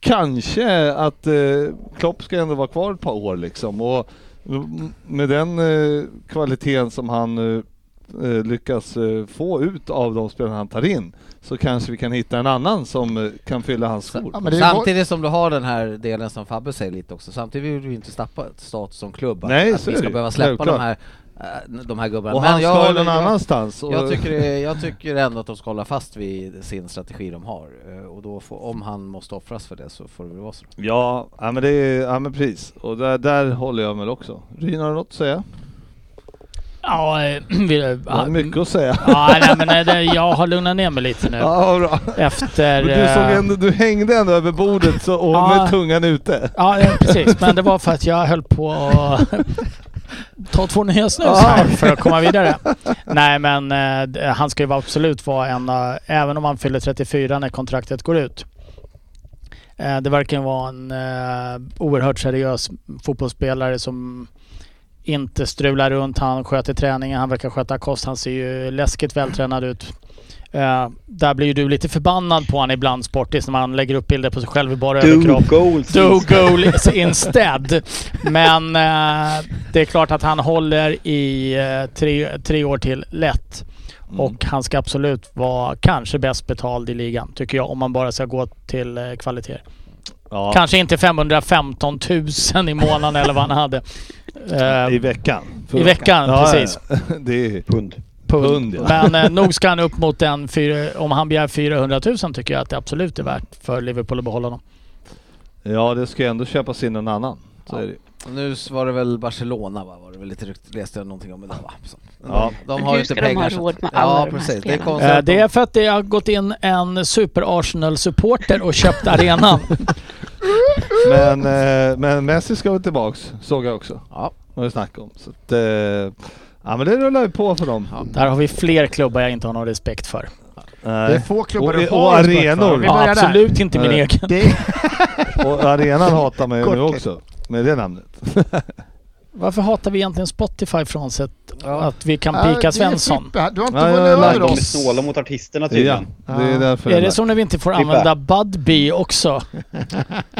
Kanske att eh, Klopp ska ändå vara kvar ett par år liksom. Och med den eh, kvaliteten som han eh, lyckas eh, få ut av de spelarna han tar in så kanske vi kan hitta en annan som eh, kan fylla hans skor. Ja, Samtidigt som du har den här delen som Fabbe säger lite också, samtidigt vill du inte tappa status som klubb. att- Nej, att så vi ska det. behöva släppa de här, de här gubbarna. och han ska jag, någon jag, annanstans. Och, jag, tycker, det- jag tycker ändå att de ska hålla fast vid sin strategi de har. Eh, Och då får, om han måste offras för det så får det väl vara så. Ja, ja men det är, ja men precis. Och där, där håller jag väl också. Ryn har du något att säga? Ja, eh, vi, Jag har mycket att säga. ja, nej, men eh, det, jag har lugnat ner mig lite nu. Ja, bra. Efter... Men du, såg eh, ändå, du hängde ändå över bordet så, och Ja. med tungan ute. Ja, ja, precis. Men det var för att jag höll på att ta två nya snus Ja. här för att komma vidare. Nej, men eh, han ska ju absolut vara en även om han fyller 34 när kontraktet går ut. Eh, det verkar vara en eh, oerhört seriös fotbollsspelare som inte strular runt. Han sköter träningen, han verkar sköta kost. Han ser ju läskigt vältränad ut. Eh, där blir ju du lite förbannad på han ibland Sportis när man lägger upp bilder på sig själv i bara överkropp. Goals. Do goals instead. Men eh, det är klart att han håller i eh, tre, tre år till lätt. Mm. Och han ska absolut vara kanske bäst betald i ligan, tycker jag, om man bara ska gå till eh, kvaliteter. Ja, Kanske inte 515 000 i månaden eller vad han hade. Eh, I veckan. I veckan, precis. Ja, det är, Pund. pund. pund, ja. Men eh, nog ska han upp mot den, fyra, om han begär 400 000 tycker jag att det absolut är värt för Liverpool att behålla honom. ja, det ska ju ändå köpas in någon annan. Så Ja. är det. Och Nu var det väl Barcelona va? Var det väl lite rykt, läste jag någonting om idag va? Så, Ja. De, har hur ju inte ska de ha pengar. så- råd med alla ja, de här precis. Det är Eh, Det de- är för att det har gått in en super Arsenal-supporter och köpt arenan. Men, eh, men Messi ska väl tillbaks, såg jag också. Ja. Vad vi snackade om. Så att, eh, ja men det rullar ju på för dem. Ja. Där har vi fler klubbar jag inte har någon respekt för. Det är få klubbar Och- du och har respekt för. arenor. Vi Ja, börjar där. absolut inte min Nej. egen. Det, Och arenan hatar man ju nu också. Med det namnet. Varför hatar vi egentligen Spotify frånsett Ja. att vi kan Ja, pika det är Svensson? Frippe. Du har inte Ja, vunnit jag över lärde De är oss. snåla mot artisterna Ja, tydligen. det är därför Är det, som när vi inte får Frippe. använda Budbee också?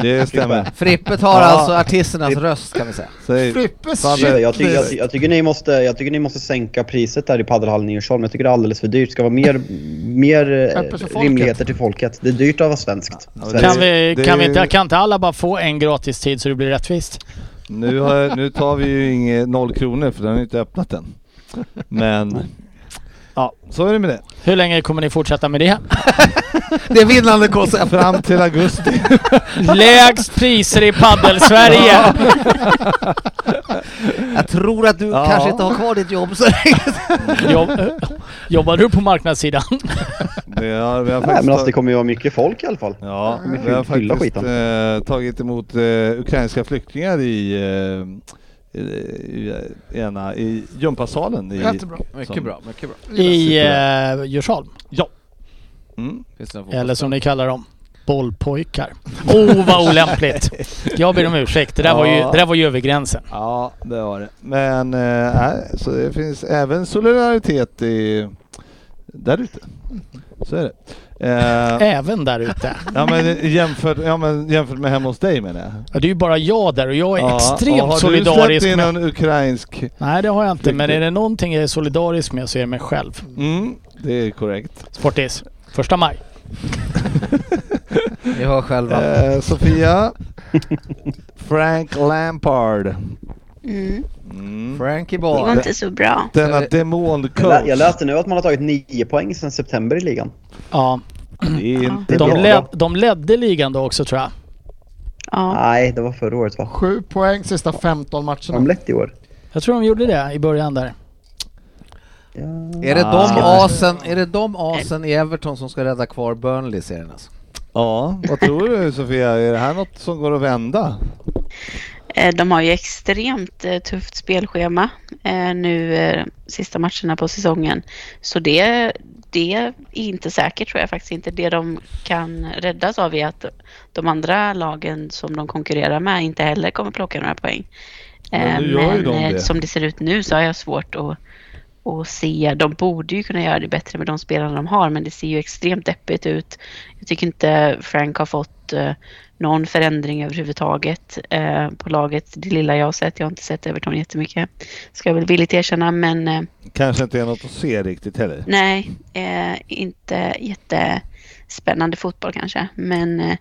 det stämmer. Frippe tar Ja. alltså artisternas röst kan vi säga. Säg, Frippe Fan, shit. det- Jag tycker, jag, jag, tycker ni måste, jag tycker ni måste sänka priset där i padelhallen i Djursholm. Jag tycker det är alldeles för dyrt. Det ska vara mer, mer eh, rimligheter till folket. Det är dyrt att vara svenskt. Ja, Svenskt. Kan, vi, det- kan, vi inte, kan inte alla bara få en gratis tid så det blir rättvist? Nu, har, nu tar vi ju inget noll kronor för den har inte öppnat än. Men ja, så är det med det. Hur länge kommer ni fortsätta med det? Det är vinnande koncept. Fram till augusti. Lägst priser i paddel-Sverige! Jag tror att du Ja. kanske inte har kvar ditt jobb så länge. Jobb, jobbar du på marknadssidan? Det har, vi har Nej, men alltså det kommer ju vara mycket folk i alla fall. Ja, vi har faktiskt eh, tagit emot eh, ukrainska flyktingar i, eh, i, i, ena, i gympasalen. I, Jättebra. Mycket som- bra, mycket bra. I eh, Djursholm. Mm. Finns det någon Eller som ni kallar dem, bollpojkar. Oh vad olämpligt! Jag ber om ursäkt, det där, var, ju, det där var ju över gränsen. Ja, det var det. Men eh, nej, så det finns även solidaritet i, där ute. Så är det. Eh, Även där ute. ja, men jämfört, ja, men jämfört med hemma hos dig menar jag. Ja, det är ju bara jag där och jag är Ja, extremt har solidarisk du släppt in med... någon ukrainsk? Nej det har jag inte, men är det någonting jag är solidarisk med så är det mig själv. Mm, det är korrekt. Sportis. Första maj. Ni hör själva. Eh, Sofia. Frank Lampard. Mm. Mm. Frankie Det var inte så bra. Denna Jag- demon Jag, läste nu att man har tagit 9 poäng sedan september i ligan. Ja, Det är inte de, bra. led, de ledde ligan då också tror jag. Ja. Nej, det var förra året va? Sju poäng sista 15 Har de matcherna. lett i år? Jag tror de gjorde det i början där. Ja. Är det, de asen, är det de asen i Everton som ska rädda kvar Burnley i serien alltså? Ja, vad tror du Sofia? Är det här något som går att vända? Eh, De har ju extremt eh, tufft spelschema eh, nu sista matcherna på säsongen. Så det, det är inte säkert tror jag faktiskt inte. Det de kan räddas av är att de andra lagen som de konkurrerar med inte heller kommer plocka några poäng. Men Men de som det ser ut nu så har jag svårt att, att se. De borde ju kunna göra det bättre med de spelarna de har men det ser ju extremt deppigt ut. Jag tycker inte Frank har fått någon förändring överhuvudtaget eh, på laget. Det lilla jag har sett. Jag har inte sett Everton jättemycket. Ska jag väl villigt erkänna men eh, Kanske inte är något att se riktigt heller. nej, eh, inte jättespännande fotboll kanske. Men, eh,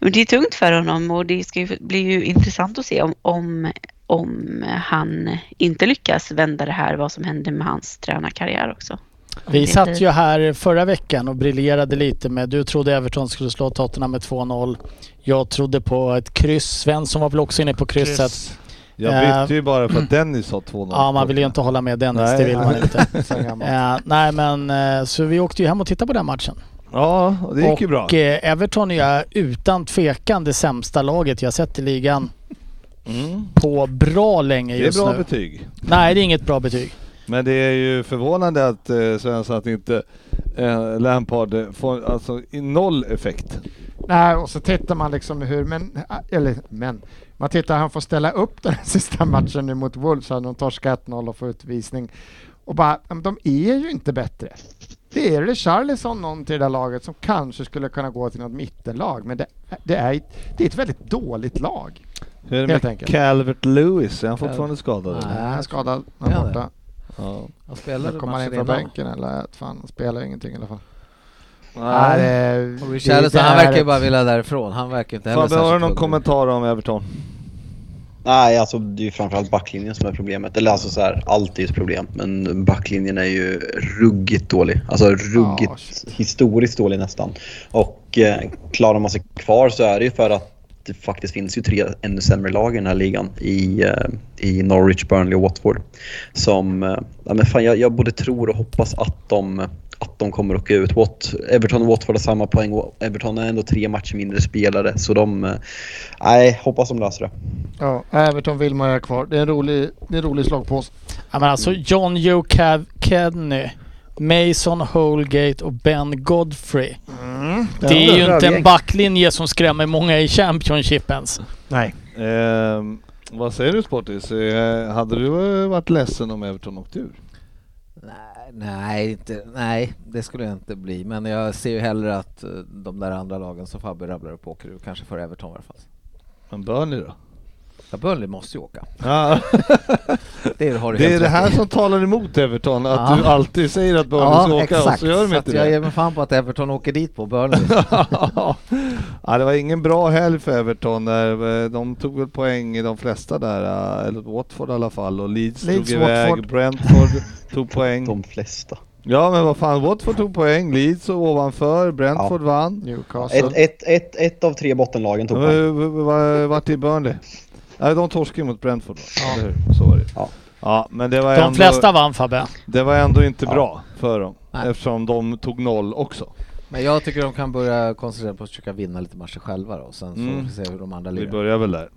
men det är tungt för honom och det ska ju, blir ju intressant att se om, om, om han inte lyckas vända det här, vad som händer med hans tränarkarriär också. Vi satt ju här förra veckan och briljerade lite med, du trodde Everton skulle slå Tottenham med 2-0. Jag trodde på ett kryss. Svensson var väl också inne på krysset. Kryss. Jag Eh, bytte ju bara för att Dennis sa 2-0. Ja, man vill ju inte hålla med Dennis, Nej. det vill man inte. Eh, nej men eh, så vi åkte ju hem och tittade på den matchen. Ja, och det gick ju bra. Och Everton är utan tvekan det sämsta laget jag sett i ligan Mm. på bra länge Det är just bra nu. betyg. Nej, det är inget bra betyg. Men det är ju förvånande att eh, Svensson att inte eh, Lampard eh, får alltså i noll effekt. Nej, och så tittar man liksom hur, men, eller men, man tittar han får ställa upp den här sista matchen nu mot Wolves, hade de torskat 1-0 och får utvisning. Och bara, de är ju inte bättre. Det är Richarlison någon till det där laget som kanske skulle kunna gå till något mittenlag, men det, det, är, det är ett väldigt dåligt lag. Hur är det med. Calvert Lewis? Är han fortfarande skadad? Nej. han är skadad, han är borta. Ja. Han spelade kommer han in från bänken eller fan, han spelar ingenting i alla fall. Nej. det- Och det- Richarlison, det han verkar ju bara vilja därifrån. Han verkar inte heller Fabbe, har du någon kommentar om Everton? Nej, alltså det är ju framförallt backlinjen som är problemet. Eller alltså så här, allt är ett problem. Men backlinjen är ju ruggigt dålig. Alltså ruggigt, shit. historiskt dålig nästan. Och eh, klarar man sig kvar så är det ju för att det faktiskt finns ju tre ännu sämre lag i den här ligan. I, eh, i Norwich, Burnley och Watford. Som, eh, ja men fan jag, jag både tror och hoppas att de, att de kommer att åka ut. Wat, Everton och Watford har samma poäng och Everton är ändå tre matcher mindre spelare. Så de, eh, nej, hoppas de löser det. Ja, Everton vill man ha kvar. Det är en rolig, det är en rolig slagpåse. Ja, men alltså John Joe Cav- Kedney, Mason Holgate och Ben Godfrey. Det är ju inte en backlinje som skrämmer många i Championship ens. Nej. Ehm, vad säger du Sportis? Eh, hade du eh, varit ledsen om Everton åkte ur? Nej, nej, inte, nej, det skulle jag inte bli. Men jag ser ju hellre att eh, de där andra lagen som Fabbe rabblar upp åker ur. Kanske för Everton i alla fall. Men Burnley då? Ja, Burnley måste ju åka. Ja. Det har du Det är det här i. som talar emot Everton, att Ja. du alltid säger att Burnley ska åka och så gör de Så inte att jag ger det. mig fan på att Everton åker dit på Burnley. ja, det var ingen bra helg för Everton. Där. De tog väl poäng i de flesta där, eller Watford i alla fall. Och Leeds, Leeds, drog iväg, Watford. Brentford tog poäng. De flesta. Ja men vad fan, Watford tog poäng, Leeds och ovanför, Brentford vann. Newcastle. Ett, ett, ett, ett av tre bottenlagen tog poäng. Vad vart i Burnley? Nej, de torskade mot Brentford va? Ja. Eller hur? Så var det. Ja. Ja, men det var, De ändå, flesta vann Fabbe. det var ändå inte Ja. bra för dem. Nej. Eftersom de tog noll också. Men jag tycker de kan börja koncentrera på att försöka vinna lite matcher själva då. Sen så Mm. får vi se hur de andra Vi lirar. börjar väl där.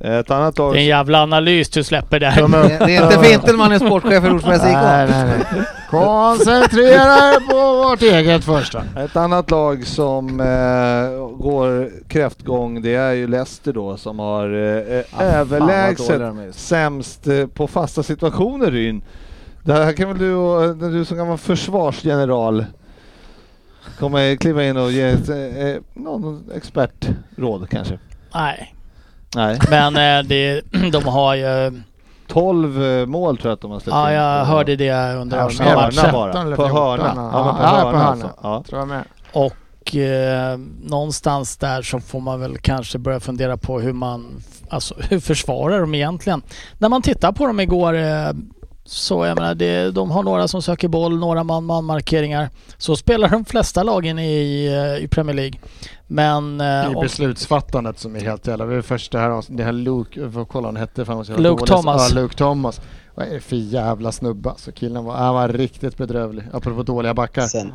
Ett annat lag... Det är en jävla analys du släpper där. Det, det är inte för inte man är sportchef i Rosenbergs IK. Nej, nej, nej. Koncentrera er på vårt eget första. Ett annat lag som eh, går kräftgång det är ju Leicester då som har eh, vad överlägset är. sämst eh, på fasta situationer Ryn. Det här kan väl du, när du som gammal försvarsgeneral komma kliva in och ge ett, eh, någon expertråd kanske? Nej, Nej. men eh, det, de har ju... 12 eh, mål tror jag att de har släppt Ja, in. jag hörde det under Ja, matchen. Hörna bara. 13 eller På 14, hörna. ja. Ja, på hörna, på hörna. alltså. Ja. Tror jag med. Och eh, någonstans där så får man väl kanske börja fundera på hur man, alltså hur försvarar de egentligen? När man tittar på dem igår eh, så jag menar, det, de har några som söker boll, några man-man markeringar. Så spelar de flesta lagen i, eh, i Premier League. Men... I Eh, om, beslutsfattandet som är helt jävla... Vi är första här, det här Luke, får kolla vad han hette var jävla Luke dålig. Thomas. Ja, Luke Thomas. Vad är det för jävla snubba? Så killen var, han var riktigt bedrövlig. Apropå dåliga backar. Sen,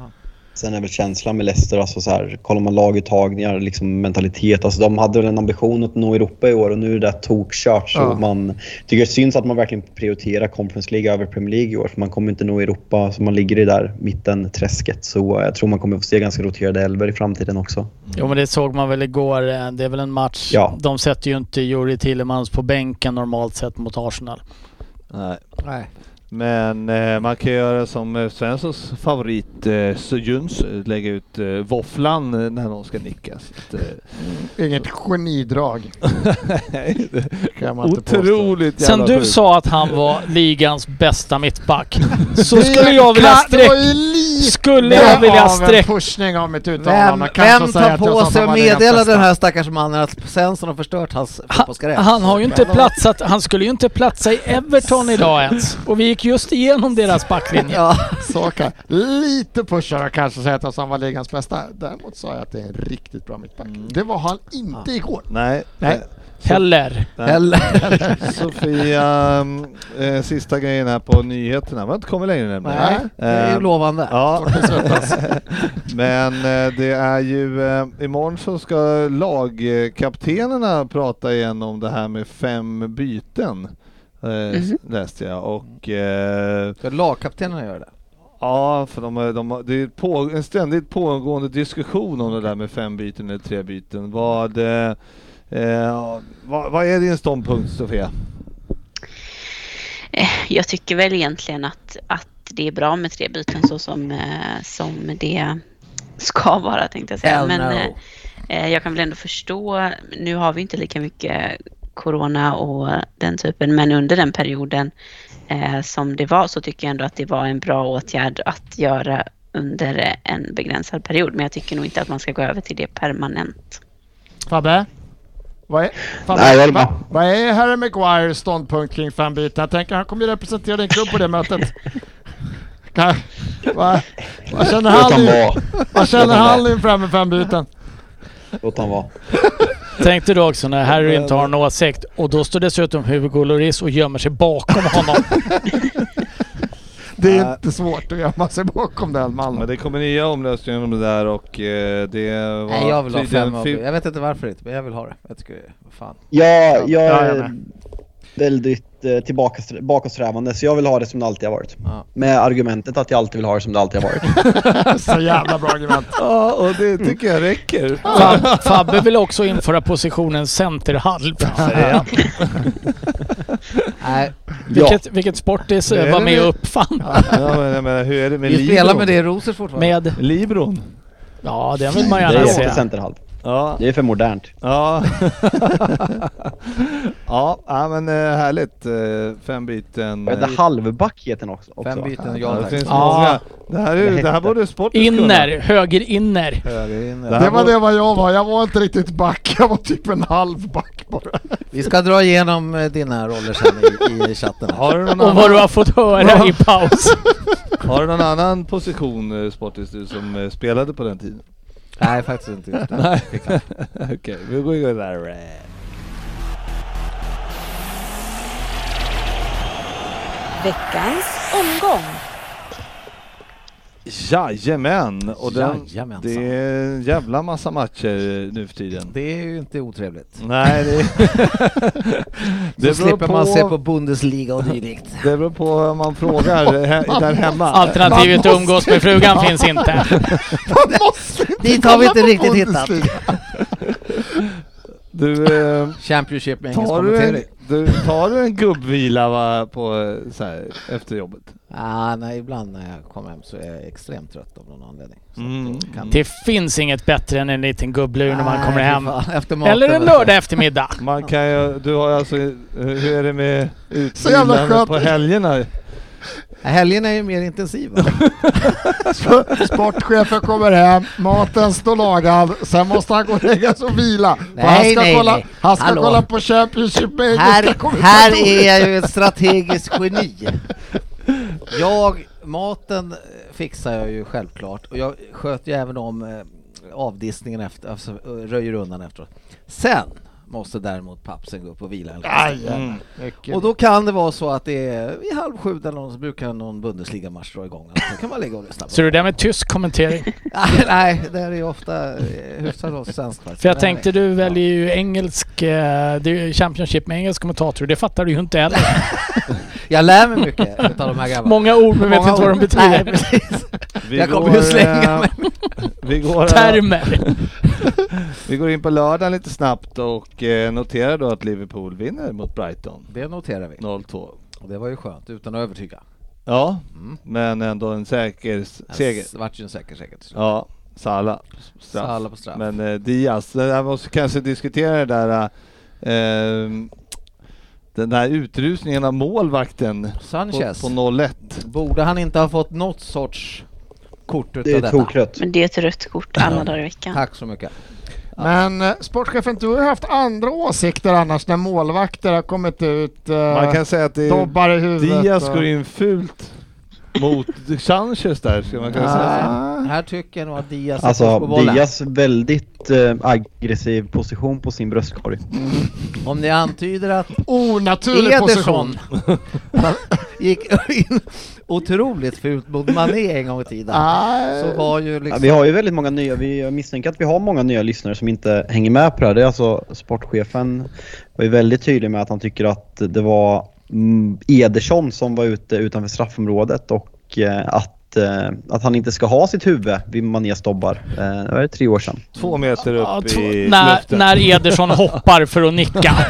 Sen är väl känslan med Leicester, alltså så här, kollar man laguttagningar, liksom mentalitet. Alltså de hade väl en ambition att nå Europa i år och nu är det där tokkört. Så Ja. man tycker det syns att man verkligen prioriterar Conference League över Premier League i år. För man kommer inte nå Europa, så man ligger i där mitten träsket. Så jag tror man kommer få se ganska roterade elver i framtiden också. Jo men det såg man väl igår. eh, Det är väl en match. Ja. De sätter ju inte Juri Tillemans på bänken normalt sett mot Arsenal. Nej. Nej. Men eh, man kan göra som eh, Svenssons favorit eh, Jöns, eh, lägga ut eh, våfflan eh, när någon ska nickas. Att, eh, Inget genidrag kan man inte. Otroligt Sen jävla du sjukt. sa att han var ligans bästa mittback så skulle jag vilja Ka- Det var sträcka... ju lite Skulle jag vilja av sträcka... en pushning av mitt Vem, uttalande. Vem säga tar på att sig att meddela den här stackars mannen att Svensson har förstört hans fotbollskarriär? Han har ju inte platsat, han skulle ju inte platsa i Everton idag ens. Och vi gick just igenom deras backlinje. Ja. Så kan Lite pushare kanske säga att han var ligans bästa. Däremot sa jag att det är en riktigt bra mittback. Det var han inte igår. Nej. Nej. eh, Heller. nej. Eller? Sofia, mm, eh, sista grejen här på nyheterna. Vi har inte kommit längre nämligen. Nej, det är ju Eh, lovande. Ja, men eh, det är ju eh, imorgon så ska lagkaptenerna prata igen om det här med fem byten. Mhm. Läste jag och eh, Ska lagkaptenerna göra det? ja, för de, de, har- det är på, en ständigt pågående diskussion om det där med fem byten eller tre byten. Vad, eh, eh, vad, vad är din ståndpunkt Sofia? Eh, Jag tycker väl egentligen att, att det är bra med tre byten så som, som det ska vara tänkte jag säga. Hell Men no. eh, jag kan väl ändå förstå, nu har vi inte lika mycket corona och den typen, men under den perioden eh, som det var så tycker jag ändå att det var en bra åtgärd att göra under en begränsad period. Men jag tycker nog inte att man ska gå över till det permanent. Fabbe? Vad är, Fabbe, Nej, jag va, vad är Harry Maguires ståndpunkt kring fembyten? Jag tänker han kommer ju representera din klubb på det mötet. Kan, vad, vad känner han, han han inför med fembyten? Låt han vara. Tänkte du också när Harry inte har en åsikt och då står dessutom Hugo Lloris och gömmer sig bakom honom. Det är inte svårt att gömma sig bakom den Men mannen. det kommer nya omröstningar om det där och eh, det var Nej, jag vill ha fem av Jag vet inte varför inte, men jag vill ha det. Jag tycker, vad fan. Ja, jag Ja, jag är väldigt eh, tillbaka, bakåtsträvande så jag vill ha det som det alltid har varit. Ja. Med argumentet att jag alltid vill ha det som det alltid har varit. Så jävla bra argument. Ja, och det tycker jag räcker. Fab, Fabbe vill också införa positionen centerhalv. Ja. Nej, Vilket, vilket Sportis Det är var det med och uppfann. Ja, men jag menar, hur är det med vi spelar med det i Rosers fortfarande. Med... Libron? Ja, det vill man Det är gärna se. centerhalv. Ja. Det är för modernt. Ja. ja, ja, men eh, härligt. Eh, Fem byten. Vad heter halvback heter den också? Fem byten, Ja, ja det finns Ja. många. Det här, är, det här borde sporten Inner, höger inner. kunna. Det var det vad jag var. Jag var inte riktigt back. Jag var typ en halv back bara. Vi ska dra igenom eh, dina roller sen i, i chatten. Har du, någon Och vad du har fått höra i paus. har du någon annan position eh, Sportis du som eh, spelade på den tiden? Nej, faktiskt inte just det. Nej. Okej, vi går igång där. Veckans omgång. Jajamän! Och den, Jajamensan. det är en jävla massa matcher nu för tiden. Det är ju inte otrevligt. Nej, det, det Så slipper man se på Bundesliga och dylikt. Det beror på om man frågar he, där hemma. Alternativet att umgås med frugan finns inte. Man måste inte Dit har vi inte på riktigt hittat. Du, eh, Championship med engelsk tar, du en, du, tar du en gubbvila va, på, så här, efter jobbet? Ah, nej, ibland när jag kommer hem så är jag extremt trött av någon anledning. Så Mm. kan- Det finns inget bättre än en liten gubblur när man kommer hem. fan, Efter maten. Eller en lördag eftermiddag. Man kan ju, du har alltså, hur är det med skönt. på helgerna? Helgen är ju mer intensiv. va? Sportchefen kommer hem, maten står lagad, sen måste han gå och lägga sig och vila. Nej, han ska, nej, kolla, nej. Han ska Hallå. kolla på Championship med här, här är jag ju ett strategiskt geni. Jag, maten fixar jag ju självklart och jag sköter ju även om eh, avdisningen avdiskningen efter, alltså röjer undan efteråt. Sen måste däremot pappsen gå upp och vila Aj. Mm. Och då kan det vara så att det är vid halv sju eller någon, så brukar någon Bundesliga-match dra igång. Då kan man ligga och lyssna på Så det där med tysk kommentering? Nej, Nej, det är ju ofta eh, hyfsat svenskt faktiskt. För jag tänkte du väljer ju engelsk, eh, det är ju Championship med engelsk kommentator. Det fattar du ju inte heller. Jag lär mig mycket utav de här grabbarna. Många ord men vet inte vad de betyder. Nej, precis. Vi Jag kommer ju slänga eh, mig. Vi går, Termer. vi går in på lördagen lite snabbt och eh, noterar då att Liverpool vinner mot Brighton. Det noterar vi. 0-2. Och det var ju skönt, utan att övertyga. Ja, Mm. men ändå en säker seger. Det vart ju en säker seger till slut. Ja, Salah. Straff. Salah på straff. Men eh, Diaz, det där måste kanske diskutera det där eh, den där utrusningen av målvakten på, Sanchez. på 0-1. Borde han inte ha fått något sorts kort utav Det är detta? tokrött. Men det är ett rött kort alla dagar i veckan. Tack så mycket. Men eh, sportchefen, du har haft andra åsikter annars när målvakter har kommit ut. Eh, Man kan säga att det är dobbar i huvudet. Diaz och- går in fult mot Sanchez där, ska man kunna säga. Här tycker jag nog att Diaz är Alltså först på bollen. Diaz väldigt eh, aggressiv position på sin bröstkorg. Om ni antyder att Onaturlig position. Ederson gick in otroligt fult mot Mané en gång i tiden. Nej. Så var ju Ja, liksom... vi har ju väldigt många nya, vi misstänker att vi har många nya lyssnare som inte hänger med på det här. Det är alltså sportchefen var ju väldigt tydlig med att han tycker att det var mm, Ederson som var ute utanför straffområdet och eh, att, eh, att han inte ska ha sitt huvud vid Manés dobbar. Eh, det var tre år sedan. Två meter upp Ja, två- i när, luften. när Ederson hoppar för att nicka.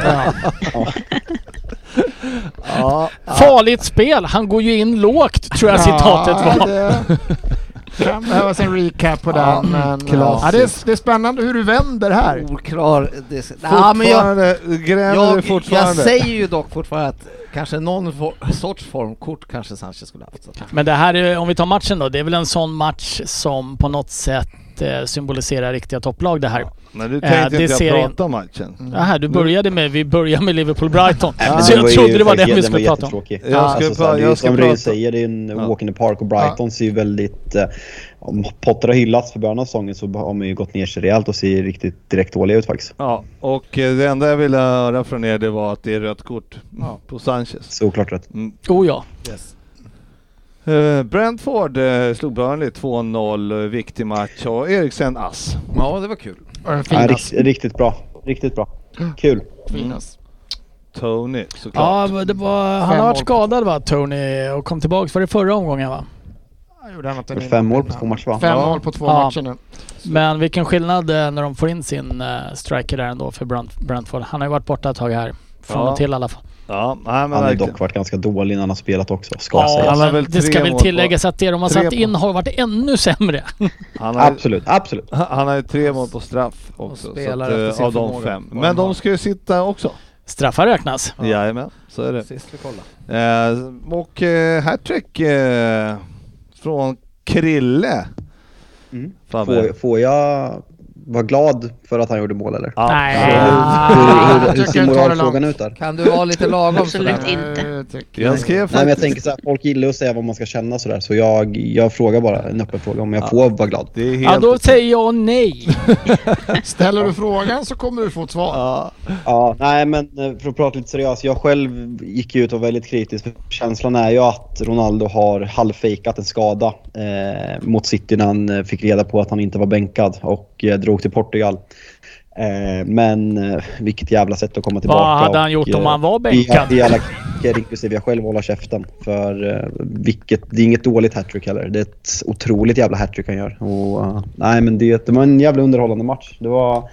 Ja, Farligt spel. Han går ju in lågt tror jag citatet var. Det kan behövas en recap på Ja, den. Men, klassiskt. ja, det, är, det är spännande hur du vänder här. Oklar... Det, ja, men jag, fortfarande, gräver jag, jag fortfarande? säger ju dock fortfarande att kanske någon for, sorts formkort kanske Sanchez skulle haft. Men det här, är, om vi tar matchen då. Det är väl en sån match som på något sätt eh, symboliserar riktiga topplag det här. Men nu Eh, tänkte det inte ser jag prata om matchen. Mm. Jaha, du började med, vi börjar med Liverpool-Brighton. men så jag trodde det var den vi skulle prata om. Jag ska alltså, så pra- här, det är jag ju ska som prata- Röj säger, det är en Ja. walk in the park och Brighton ser ju väldigt... Eh, om Potter har hyllats för början av säsongen så har man ju gått ner sig rejält och ser riktigt direkt dåliga ut faktiskt. Ja, och eh, det enda jag ville höra från er det var att det är rött kort Ja. på Sanchez. Såklart rätt. Mm. Oh ja. Eh, Brentford eh, slog Burnley 2-0, eh, viktig match och Eriksen ass. Ja, det var kul. Ja, rikt, riktigt bra. Riktigt bra. Kul. finas. Tony såklart. Ja, det var, han har varit skadad va, Tony, och kom tillbaka för det förra omgången va? Fem mål på två matcher va? Fem Ja. mål på två Ja. matcher nu. Men vilken skillnad när de får in sin striker där ändå för Brent, Brentford. Han har ju varit borta ett tag här. Från Ja. och till i alla fall. Ja, nej, men Han har dock varit ganska dålig när han har spelat också, ska Ja, sägas. han väl det ska väl mål på- tilläggas att det de har tre satt in har varit ännu sämre. Han har, Absolut, absolut. han har ju tre mål på straff också. Så spelar att, eh, av de fem. Men de ska ju sitta också. Straffar räknas. Ja. Jajamän, så är det. Sist vi kollade. Eh, och eh, hattrick eh, från Krille. Mm. Får, får jag vara glad för att han gjorde mål eller? Ja, Nej. absolut. Hur, Ah, hur, hur tycker ser moralfrågan ut där? Kan du vara lite lagom Absolut sådär? inte. Jag skrev Nej men jag faktiskt... tänker så här, folk gillar att säga vad man ska känna sådär så jag, jag frågar bara en öppen fråga om jag Ja. får vara glad. Det är helt... Ja, då säger jag nej. Ställer du frågan så kommer du få ett svar. Ja, Ja, nej men eh, för att prata lite seriöst. Jag själv gick ju ut och var väldigt kritisk. För känslan är ju att Ronaldo har halvfejkat en skada eh, mot City när han eh, fick reda på att han inte var bänkad och eh, drog till Portugal. Eh, men eh, vilket jävla sätt att komma tillbaka. Vad hade han och, gjort om eh, han var bänkad? vi alla kritiker, inklusive jag själv, hålla käften. För vilket, det är inget dåligt hattrick heller. Det är ett otroligt jävla hattrick han gör. Och, nej men det, det var en jävla underhållande match. Det var,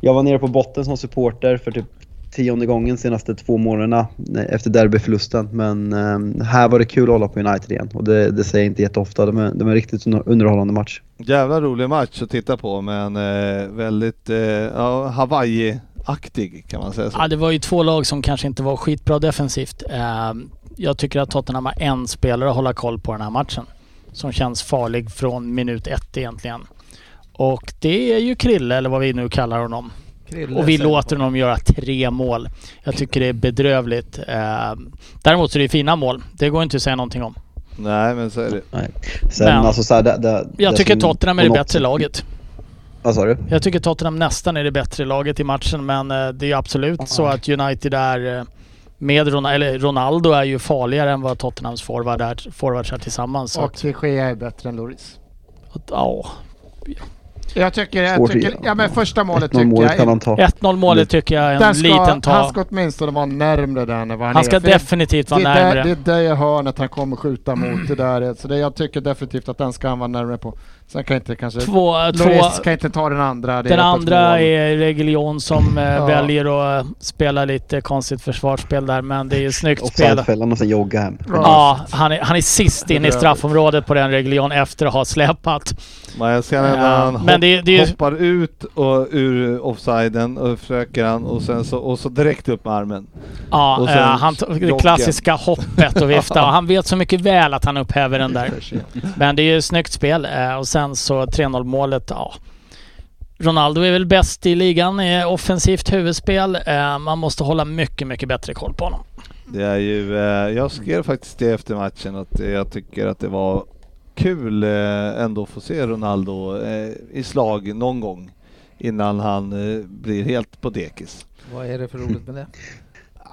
jag var nere på botten som supporter för typ tionde gången senaste två månaderna eh, efter derbyförlusten. Men eh, här var det kul att hålla på United igen och det, det säger jag inte jätteofta. Var, det var en riktigt under- underhållande match. jävla rolig match att titta på men eh, väldigt ja, Hawaii-aktig kan man säga så. Ja, det var ju två lag som kanske inte var skitbra defensivt. Jag tycker att Tottenham har en spelare att hålla koll på den här matchen. Som känns farlig från minut ett egentligen. Och det är ju Krille, eller vad vi nu kallar honom. Krille Och vi låter honom göra tre mål. Jag tycker det är bedrövligt. Eh, Däremot så är det fina mål. Det går inte att säga någonting om. Nej men så är det. Sen Men- alltså så här, det, det, Jag det tycker som Tottenham är det något bättre sätt- laget. Vad sa du? Jag tycker Tottenham nästan är det bättre laget i matchen men eh, det är ju absolut så att United är eh, med Ron eller Ronaldo är ju farligare än vad Tottenhams forward är, forwards är tillsammans. Och att, Gea är bättre än Loris. ja, Jag tycker, jag tycker ja men första målet tycker jag kan han ta. 1-0 målet tycker jag är Den en ska, liten Han ta. ska åtminstone vara närmre där än vad han, Han ska är. Definitivt vara det, är där, närmre. det är det hörnet han kommer skjuta mot. Det där. Så det, jag tycker definitivt att den ska han vara närmare på. Sen kan inte kanske... Två, två, kan inte ta den andra. Det den andra är Reguilon som eh, Ja. väljer att eh, spela lite konstigt försvarsspel där men det är ju snyggt spel. Offsidefällan och sen jogga hem. Ja, han är, han är sist in i straffområdet på den Reguilon efter att ha släpat. Men jag ser när Ja, han hopp, det- det hoppar ut och, ur offsiden och försöker han och sen så, och så direkt upp med armen. Ja, Och sen eh, han tog det klassiska hoppet och vifta. Och han vet så mycket väl att han upphäver den där. Men det är ju snyggt spel. eh, Och sen så 3-0 målet, ja. Ronaldo är väl bäst i ligan i offensivt huvudspel. Eh, Man måste hålla mycket, mycket bättre koll på honom. Det är ju, eh, jag skrev faktiskt det efter matchen att jag tycker att det var kul eh, ändå att få se Ronaldo i slag någon gång innan han blir helt på dekis. Vad är det för roligt med det?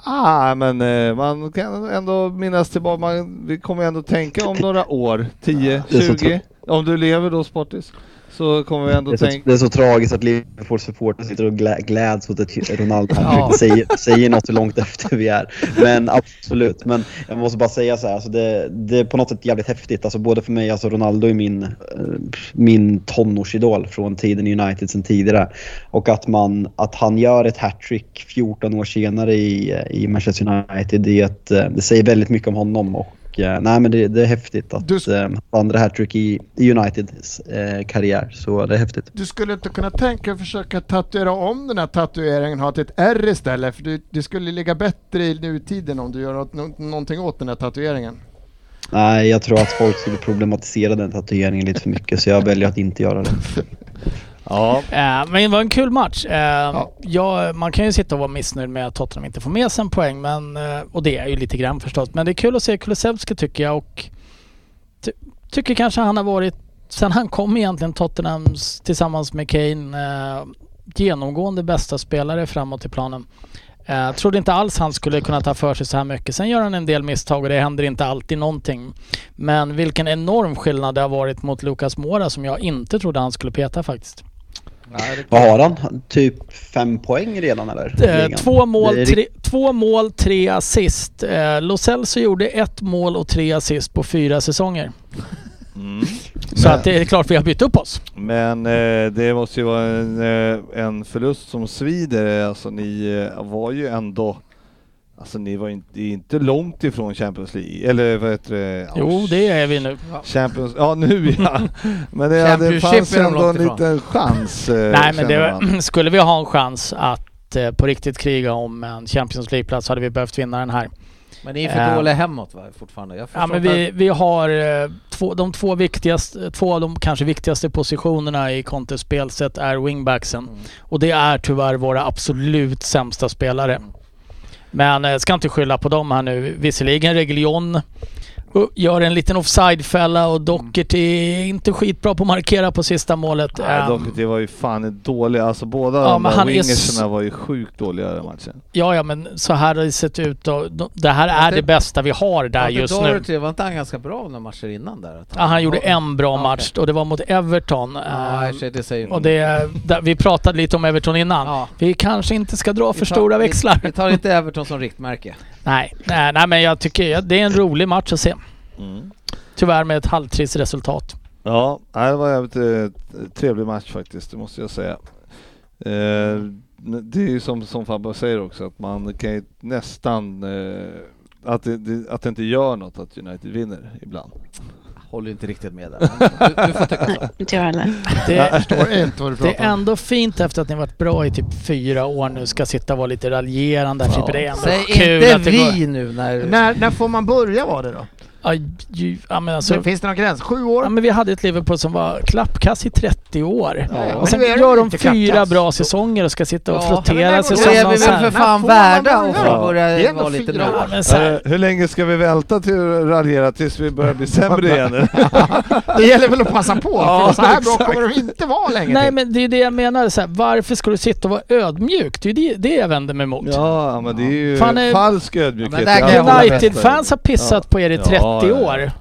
Ah, men eh, man kan ändå minnas tillbaka, man, vi kommer ändå tänka om några år, 10, Det är så 20, om du lever då Sportis, så kommer vi ändå Det är, så, tänka det är så tragiskt att Liverpools supportrar sitter och glä, gläds åt ett Ronaldo Ja. säger, säger något långt efter vi är. Men absolut. Men jag måste bara säga så här, alltså det, det är på något sätt jävligt häftigt. Alltså både för mig, alltså Ronaldo är min, eh, min tonårsidol från tiden i United sen tidigare. Och att, man, att han gör ett hattrick 14 år senare i, i Manchester United, det, ett, eh, det säger väldigt mycket om honom. Och, eh, nej, men det, det är häftigt att Du- eh, andra hattrick i, i Uniteds eh, karriär. Så det är häftigt. Du skulle inte kunna tänka att försöka tatuera om den här tatueringen och ha ett R istället? För du, det skulle ligga bättre i nutiden om du gör något, nå- någonting åt den här tatueringen. Nej, jag tror att folk skulle problematisera den tatueringen lite för mycket så jag väljer att inte göra det. Ja, Eh, Men det var en kul match. Eh, ja, man kan ju sitta och vara missnöjd med att Tottenham inte får med sig en poäng. Men, eh, och det är ju lite grann förstås. Men det är kul att se Kulusevski tycker jag. Och ty tycker kanske han har varit, sen han kom egentligen Tottenhams tillsammans med Kane, genomgående bästa spelare framåt i planen. Eh, trodde inte alls han skulle kunna ta för sig så här mycket. Sen gör han en del misstag och det händer inte alltid någonting. Men vilken enorm skillnad det har varit mot Lucas Moura som jag inte trodde han skulle peta faktiskt. Nej, Vad har han? Typ fem poäng redan eller? Eh, två, mål, är tre, två mål, tre assist. Eh, Lo Celso gjorde ett mål och tre assist på fyra säsonger. mm. Så Men- att det är klart vi har bytt upp oss. Men eh, det måste ju vara en, eh, en förlust som svider. Alltså ni eh, var ju ändå, alltså ni var inte, inte långt ifrån Champions League, eller vad heter det? Jo, det är vi nu. Champions, ja nu ja. Men det, det fanns ändå en långt ifrån. liten chans. Eh, Nej men det, skulle vi ha en chans att eh, på riktigt kriga om en Champions League-plats hade vi behövt vinna den här. Men ni är för Eh. dåliga hemåt va, fortfarande? Jag Ja men vi, vi har eh, två, de två viktigaste, två av de kanske viktigaste positionerna i Contes spelsätt är wingbacksen. Mm. Och det är tyvärr våra absolut sämsta spelare. Mm. Men jag ska inte skylla på dem här nu. Visserligen Reglion gör en liten offside-fälla och Doherty är inte skitbra på att markera på sista målet. Nej, Ehm, Doherty var ju fan dålig. Alltså båda Ja, de där wingerserna var ju sjukt dåliga den matchen. Ja, ja, men så här har det sett ut och de- det här är det- det bästa vi har där just nu. Doherty, var inte han ganska bra några matcher innan där? Att Ja, han gjorde en bra Ja, match och det var mot Everton. Ja, Ehm, det säger och det, där, vi pratade lite om Everton innan. Ja. Vi kanske inte ska dra för Vi tar- stora vi- växlar. Vi tar inte Everton som riktmärke. Nej, nej, nej, men jag tycker det är en rolig match att se. Mm. Tyvärr med ett halvtrist resultat. Ja, nej, det var en jävligt eh, trevlig match faktiskt, det måste jag säga. Eh, det är ju som, som Fabbe säger också, att man kan ju nästan... Eh, att, det, det, att det inte gör något att United vinner ibland. Håller inte riktigt med där. Du, du får tycka så. Inte jag heller. Det, Förstår inte vad du det pratar är om. ändå fint efter att ni varit bra i typ fyra år nu ska sitta och vara lite raljerande. Ja. Typ, det är ändå Säg kul inte att det går... vi nu när... När, när får man börja var det då? Ja, ju, ja, men alltså, Men finns det någon gräns? Sju år? ja, men vi hade ett Liverpool som var klappkass i 30 30 år. Ja. Och sen gör de fyra kackas. bra säsonger och ska sitta och Ja, frottera sig som är någon sån väl här... för fan värda att börja? få börja vara lite här, Eh, hur länge ska vi vänta till att raljera tills vi börjar bli sämre igen? Det gäller väl att passa på, Ja, för så här bra kommer de inte vara länge Nej men det är det jag menar, så här, varför ska du sitta och vara ödmjuk? Det är det, det jag vänder mig emot. ja, men det är ju Fan, eh, falsk Ja, ödmjukhet. United-fans har pissat Ja. på er i Ja, 30 ja, ja. år.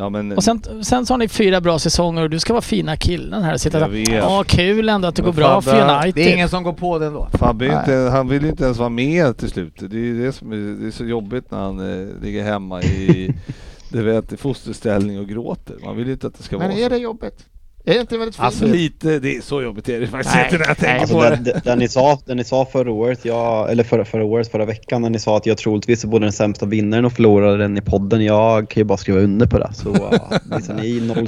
Ja, men, Och sen, sen så har ni fyra bra säsonger och du ska vara fina killen här och sitta där. Ja, kul ändå att det Men går bra Fabbe, för United. Det är ingen som går på den då. Fabbe är inte, han vill ju inte ens vara med till slut. Det är det som är, det är så jobbigt när han eh, ligger hemma i du vet, i fosterställning och gråter. Man vill ju inte att det ska Men vara är så. det jobbigt? Är det inte väldigt fint? Alltså lite, det är så jobbigt är det faktiskt Nej, inte när jag tänker nej. på Alltså, det. det, ni sa, det ni sa förra året, jag, eller förra, förra året, förra veckan, när ni sa att jag troligtvis är både den sämsta vinnaren och förloraren i podden. Jag kan ju bara skriva under på det. Så visar, ni noll,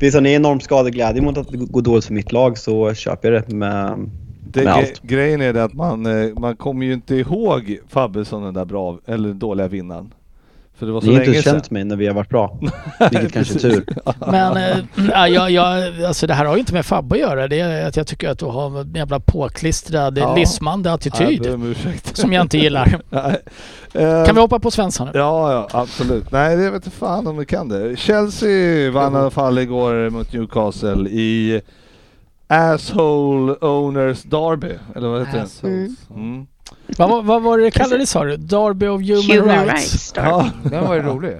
visar ni enorm skadeglädje mot att det går dåligt för mitt lag så köper jag det med, det med gre- allt. grejen är det att man, eh, man kommer ju inte ihåg Fabbe som den där bra, eller dåliga vinnaren. För det var så Ni har länge inte sedan. känt mig när vi har varit bra. Vilket kanske är tur. Men äh, ja, jag, jag, alltså det här har ju inte med Fabbe att göra. Det är att jag tycker att du har en jävla påklistrad, Ja. lismande Ja, jag attityd. ursäkt. som jag inte gillar. Nej. Eh, Kan vi hoppa på Svensson nu? Ja, ja, absolut. Nej, det vet inte fan om vi kan det. Chelsea vann i alla fall igår mot Newcastle i Asshole Owners Derby, eller vad heter Assholes. det? Mm. Vad, vad, var det kallades sa du? Derby of Human, Human Rights. rights. Ja, Den var ju rolig.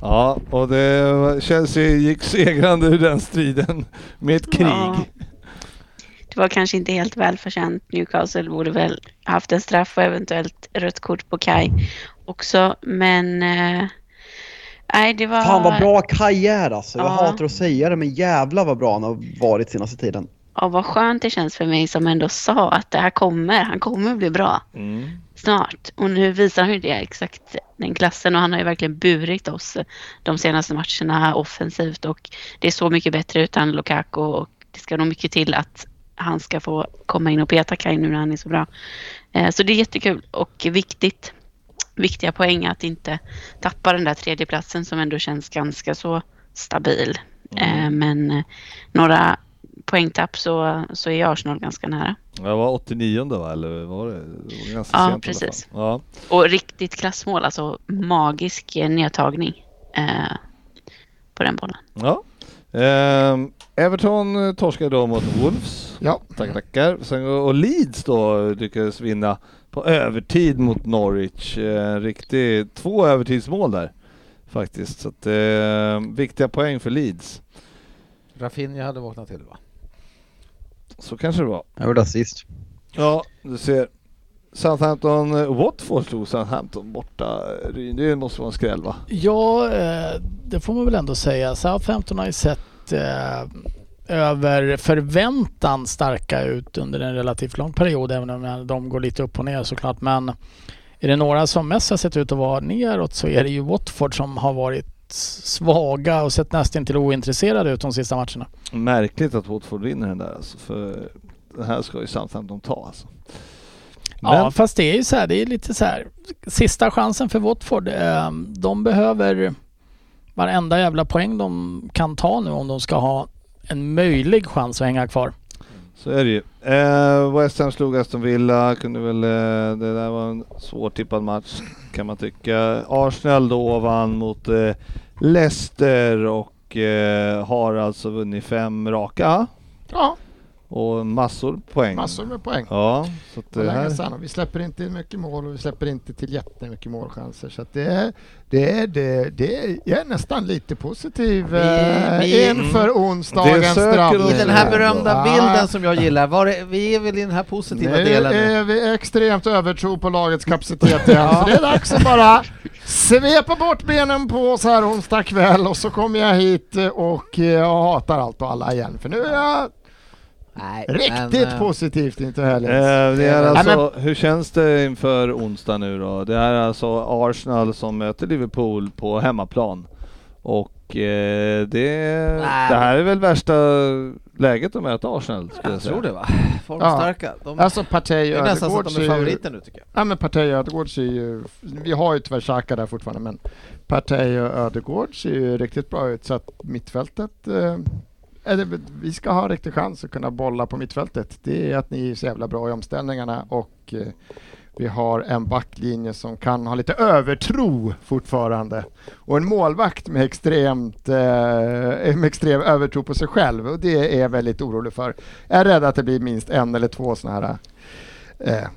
ja, och det, Chelsea gick segrande ur den striden med ett krig. Ja. Det var kanske inte helt välförtjänt. Newcastle borde väl haft en straff och eventuellt rött kort på Kai också. Men eh, nej, det var... Fan vad bra Kaj är alltså. Jag Ja. hatar att säga det men jävla vad bra han har varit senaste tiden. Ja, vad skönt det känns för mig som ändå sa att det här kommer. Han kommer bli bra Mm. snart. Och nu visar han ju det exakt den klassen och han har ju verkligen burit oss de senaste matcherna offensivt och det är så mycket bättre utan Lukaku och det ska nog mycket till att han ska få komma in och peta Kaj nu när han är så bra. Eh, Så det är jättekul och viktigt. Viktiga poäng att inte tappa den där tredjeplatsen som ändå känns ganska så stabil. Eh, Men eh, några poängtapp så, så är Arsenal ganska nära. Jag var 89 va, eller var det? det var ganska Ja, precis. Ja. Och riktigt klassmål, alltså magisk eh, nedtagning eh, på den bollen. ja. Ehm, Everton eh, torskade då mot Wolves. Ja. Tackar, tackar. Sen, och Leeds då lyckades vinna på övertid mot Norwich. Eh, riktigt, två övertidsmål där faktiskt. Så att, eh, viktiga poäng för Leeds. Rafinha hade vaknat till va? Så kanske det var. Jag gjorde assist. Ja, du ser. Southampton, eh, Watford slog Southampton borta. Ryn, Det måste vara en skräll va? Ja, eh, det får man väl ändå säga. Southampton har ju sett eh, över förväntan starka ut under en relativt lång period, även om de går lite upp och ner såklart. Men är det några som mest har sett ut att vara neråt så är det ju Watford som har varit svaga och sett nästan till ointresserade ut de sista matcherna. Märkligt att Watford vinner den där alltså, för den här ska ju Southampton ta alltså. Men, Ja, fast det är ju så här, det är lite så här, sista chansen för Watford. Eh, de behöver varenda jävla poäng de kan ta nu om de ska ha en möjlig chans att hänga kvar. Så är det ju. Eh, West Ham slog Aston Villa, kunde väl, eh, det där var en svårtippad match kan man tycka. Arsenal då vann mot eh, Leicester och eh, har alltså vunnit fem raka Ja, och massor poäng. massor med poäng. Ja, så att Och det här... sedan. Vi släpper inte in mycket mål och vi släpper inte till jättemycket målchanser. Så att det, är, det, är, det, det är, jag är nästan lite positiv Vi- eh, vi- inför Det onsdagens oss I den här berömda bilden som jag gillar, var det, vi är väl i den här positiva Nu delen nu? är vi extremt övertro på lagets kapacitet igen. Så det är dags att bara svepa bort benen på oss här onsdag kväll och så kommer jag hit eh, och eh, jag hatar allt och alla igen. För nu är jag Nej, riktigt men, eh, positivt inför Eh, helgen. det är Nej, alltså, hur känns det inför onsdag nu då? Det är alltså Arsenal som möter Liverpool på hemmaplan. Och eh, det, det här är väl värsta läget att möta Arsenal skulle jag, Jag tror det va? Formstarka. De, Alltså Partey det och är nästan så att de är favoriter nu tycker jag. Ja men Partey och Ödegård ser ju... Vi har ju tyvärr Xhaka där fortfarande men Partey och Ödegård ser ju riktigt bra ut så att mittfältet eh, vi ska ha en riktig chans att kunna bolla på mittfältet. Det är att ni är så jävla bra i omställningarna och eh, vi har en backlinje som kan ha lite övertro fortfarande. Och en målvakt med extremt eh, med extrem övertro på sig själv och det är jag väldigt orolig för. Jag är rädd att det blir minst en eller två sådana här eh,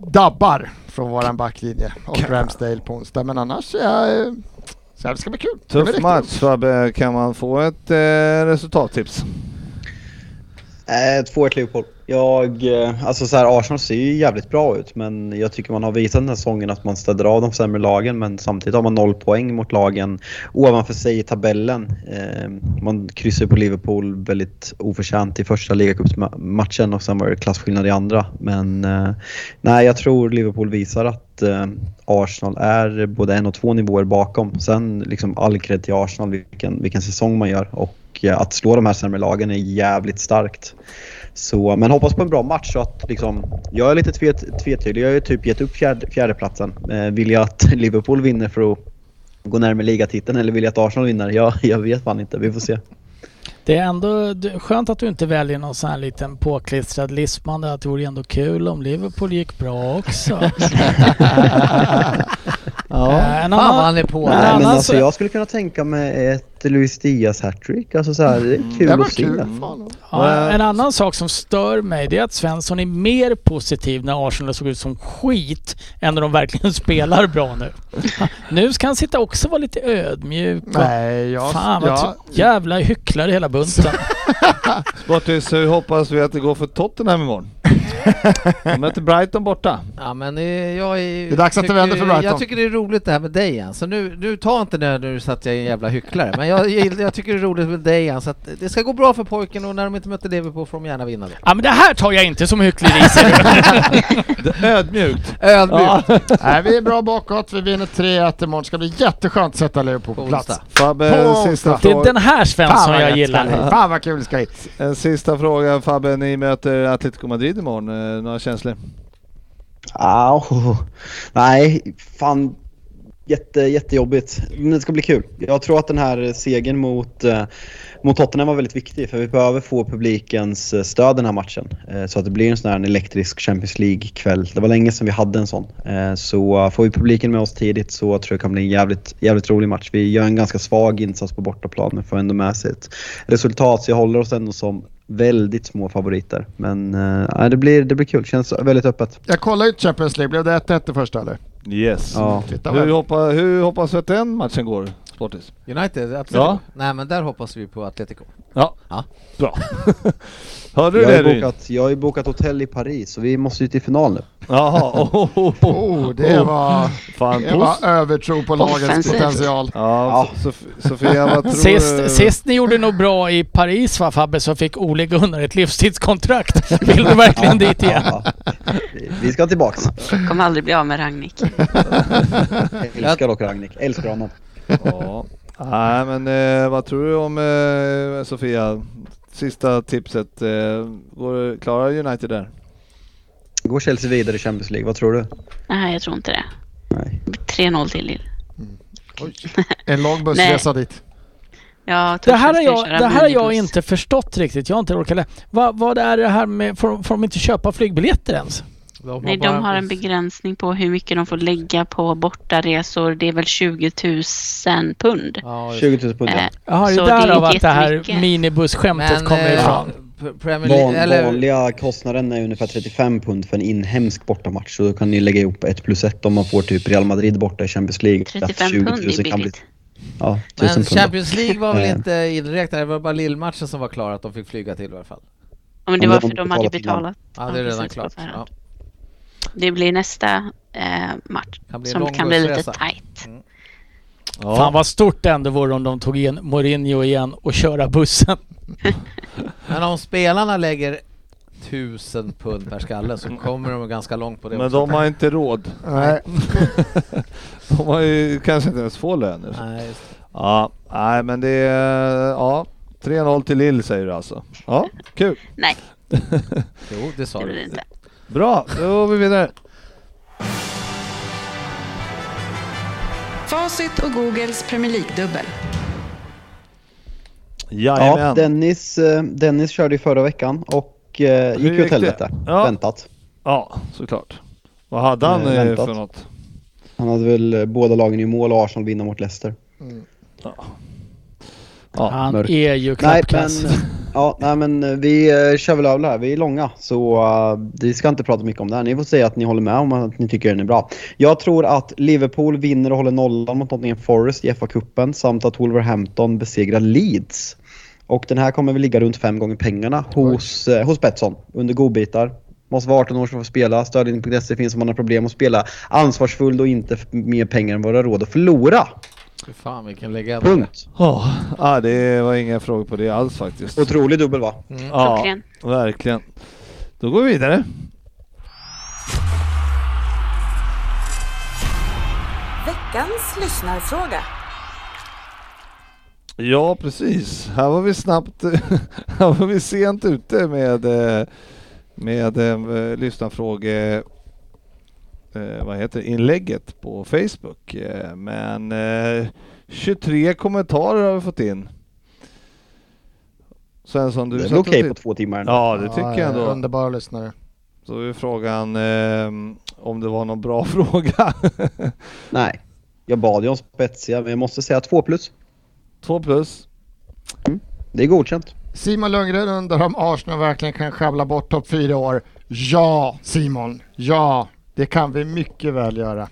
dabbar från våran backlinje och Ramsdale på onsdag. Men annars är jag, eh, så det ska bli kul. Tuff match. Fabbe. Kan man få ett eh, resultattips? Eh, 2-1 Liverpool. Jag, eh, alltså så här, Arsenal ser ju jävligt bra ut men jag tycker man har visat den här säsongen att man städar av de sämre lagen men samtidigt har man noll poäng mot lagen ovanför sig i tabellen. Eh, man kryssar på Liverpool väldigt oförtjänt i första ligacupsmatchen och sen var det klasskillnad i andra. Men eh, nej, jag tror Liverpool visar att eh, Arsenal är både en och två nivåer bakom. Sen liksom all cred till Arsenal vilken, vilken säsong man gör och att slå de här sämre lagen är jävligt starkt. Så, men hoppas på en bra match. Så att, liksom, jag är lite tvet, tvetydig. Jag har ju typ gett upp fjärde, fjärdeplatsen. Eh, vill jag att Liverpool vinner för att gå närmare ligatiteln eller vill jag att Arsenal vinner? Jag, jag vet fan inte. Vi får se. Det är ändå skönt att du inte väljer någon sån här liten påklistrad att det vore ändå kul om Liverpool gick bra också. Ja, Eh, en fan annan- vad han är på. Men Nej, men alltså, jag skulle kunna tänka mig ett Luis Diaz hattrick. Alltså så här, det är kul Det var att se. kul. Fan. Ja, en annan sak som stör mig det är att Svensson är mer positiv när Arsenal såg ut som skit än när de verkligen spelar bra nu. Nu ska han sitta också och vara lite ödmjuk. Nej, jag... Fan vad jag, tro- jävla hycklare hela bunten. Sportis, hur hoppas vi att det går för Tottenham imorgon? De möter Brighton borta. Ja men jag är... Det är dags att det vänder för Brighton. Jag tycker det är roligt det här med dig igen. Så nu, nu ta inte det nu så att jag är en jävla hycklare. Men jag, jag, jag tycker det är roligt med dig igen. Så att det ska gå bra för pojken och när de inte möter Liverpool får de gärna vinna då. ja men det här tar jag inte som hyckleri ser du. Det- Ödmjukt. Ödmjukt. Nej, vi är bra bakåt. Vi vinner 3-1 imorgon. Det ska bli jätteskönt att sätta Liverpool på plats. Fabbe, sista. Det är den här Svensson jag gillar. Fan vad kul det ska bli. en sista fråga Fabbe, ni möter Atletico Madrid imorgon. Eh, Några känslor? Au. Nej, fan. Jätte, jättejobbigt. Men det ska bli kul. Jag tror att den här segern mot, eh, mot Tottenham var väldigt viktig för vi behöver få publikens eh, stöd den här matchen. Eh, så att det blir en sån här en elektrisk Champions League-kväll. Det var länge sedan vi hade en sån. Eh, så får vi publiken med oss tidigt så tror jag det kan bli en jävligt, jävligt rolig match. Vi gör en ganska svag insats på bortaplan men får ändå med sig ett resultat så jag håller oss ändå som väldigt små favoriter. Men äh, det, blir, det blir kul. Känns väldigt öppet. Jag kollar ju Champions League. Blev det 1-1 det första eller? Yes. Ja. Titta Hur, hoppa, hur hoppas vi att den matchen går, Sportis? United, Atletico? Ja. Nej men där hoppas vi på Atletico. Ja, Ja. bra. Hörde du Jag det har, bokat, jag har ju bokat hotell i Paris så vi måste ju till final nu. Jaha, oh, oh, oh, Oh, det var, Fan, det var övertro på lagets potential. Ja, Sof- Sofia vad tror Sist, du? sist ni gjorde nog bra i Paris va Fabbe så fick Ole Gunnar ett livstidskontrakt. Vill du verkligen dit igen? Ja, vi- vi ska tillbaks. Kommer aldrig bli av med Ragnik. Älskar dock Ragnik, älskar honom. Ja. Nej men eh, vad tror du om eh, Sofia? Sista tipset. Eh, går, klarar United där? Går Chelsea vidare i Champions League, vad tror du? Nej, jag tror inte det. Nej. 3-0 till Lille. En lång bussresa dit. Jag Det här, har jag, det här jag inte förstått riktigt. Jag har inte orkat vad, vad är det här med, får, får de inte köpa flygbiljetter ens? Nej, de har en begränsning på hur mycket de får lägga på bortaresor. Det är väl 20 000 pund. Ja, just 20 000 pund Eh, ja. Jaha, det Så är det är därav att det här minibusskämtet kommer eh, ifrån. Van, eller... Vanliga kostnaden är ungefär 35 pund för en inhemsk bortamatch. Så då kan ni lägga ihop ett plus ett om man får typ Real Madrid borta i Champions League. 35 20 000 pund är kan bli- billigt. Ja, 1000 Men. Champions League var väl Eh. inte inräknad, det var bara Lille-matchen som var klar att de fick flyga till i alla fall. Ja, men det var de för de hade betalat. Ja, det är redan klart. Ja. Det blir nästa eh, match Kan som kan bli lite tight. Fan vad stort det ändå vore om de tog in Mourinho igen och köra bussen. Men om spelarna lägger tusen pund per skalle så kommer de ganska långt på det Men också. de har inte råd. Nej. De har ju kanske inte ens få löner. Nej, just det. Ja, nej men det är... Ja, 3-0 till Lill säger du alltså. Ja, kul. Nej, Jo, det sa det du. inte. Bra, då går vi vidare. Facit och Googles Premier League-dubbel. Jajamän. Ja, Dennis, eh, Dennis körde ju förra veckan och eh, gick ju åt helvete. Ja. Väntat. Ja, såklart. Vad hade han Eh, väntat. för något? Han hade väl eh, båda lagen i mål och Arsenal vinna mot Leicester. Ja, Han mörkt. är ju Nej klappkass. men, ja, nej men eh, vi eh, kör väl över det här. Vi är långa så uh, vi ska inte prata mycket om det här. Ni får säga att ni håller med om att ni tycker den är bra. Jag tror att Liverpool vinner och håller nollan mot Nottingham Forest i FA-cupen samt att Wolverhampton besegrar Leeds. Och den här kommer väl ligga runt fem gånger pengarna hos, eh, hos Betsson under godbitar. Måste vara 18 år för att spela. Stödlinjen.se finns om man har problem att spela ansvarsfullt och inte mer pengar än vad du har råd att förlora. Fy fan vilken legend. Punkt. Oh, ah, det var inga frågor på det alls faktiskt. Otrolig dubbel va? Ja, Klockren. verkligen. Då går vi vidare. Veckans lyssnarfråga. Ja, precis. Här var vi snabbt, här var vi sent ute med, eh, med eh, lyssnarfråge, eh, vad heter inlägget på Facebook. Eh, Men eh, 23 kommentarer har vi fått in. Svensson, du Det är väl okej titt- på två timmar ändå. Ja, det tycker jag ändå. Underbara lyssnare. Så är frågan eh, om det var någon bra fråga. Nej. Jag bad ju om spetsiga, men jag måste säga två plus. Två plus. Det är godkänt. Simon Lundgren undrar om Arsenal verkligen kan sjabbla bort topp fyra år. Ja, Simon. Ja, det kan vi mycket väl göra.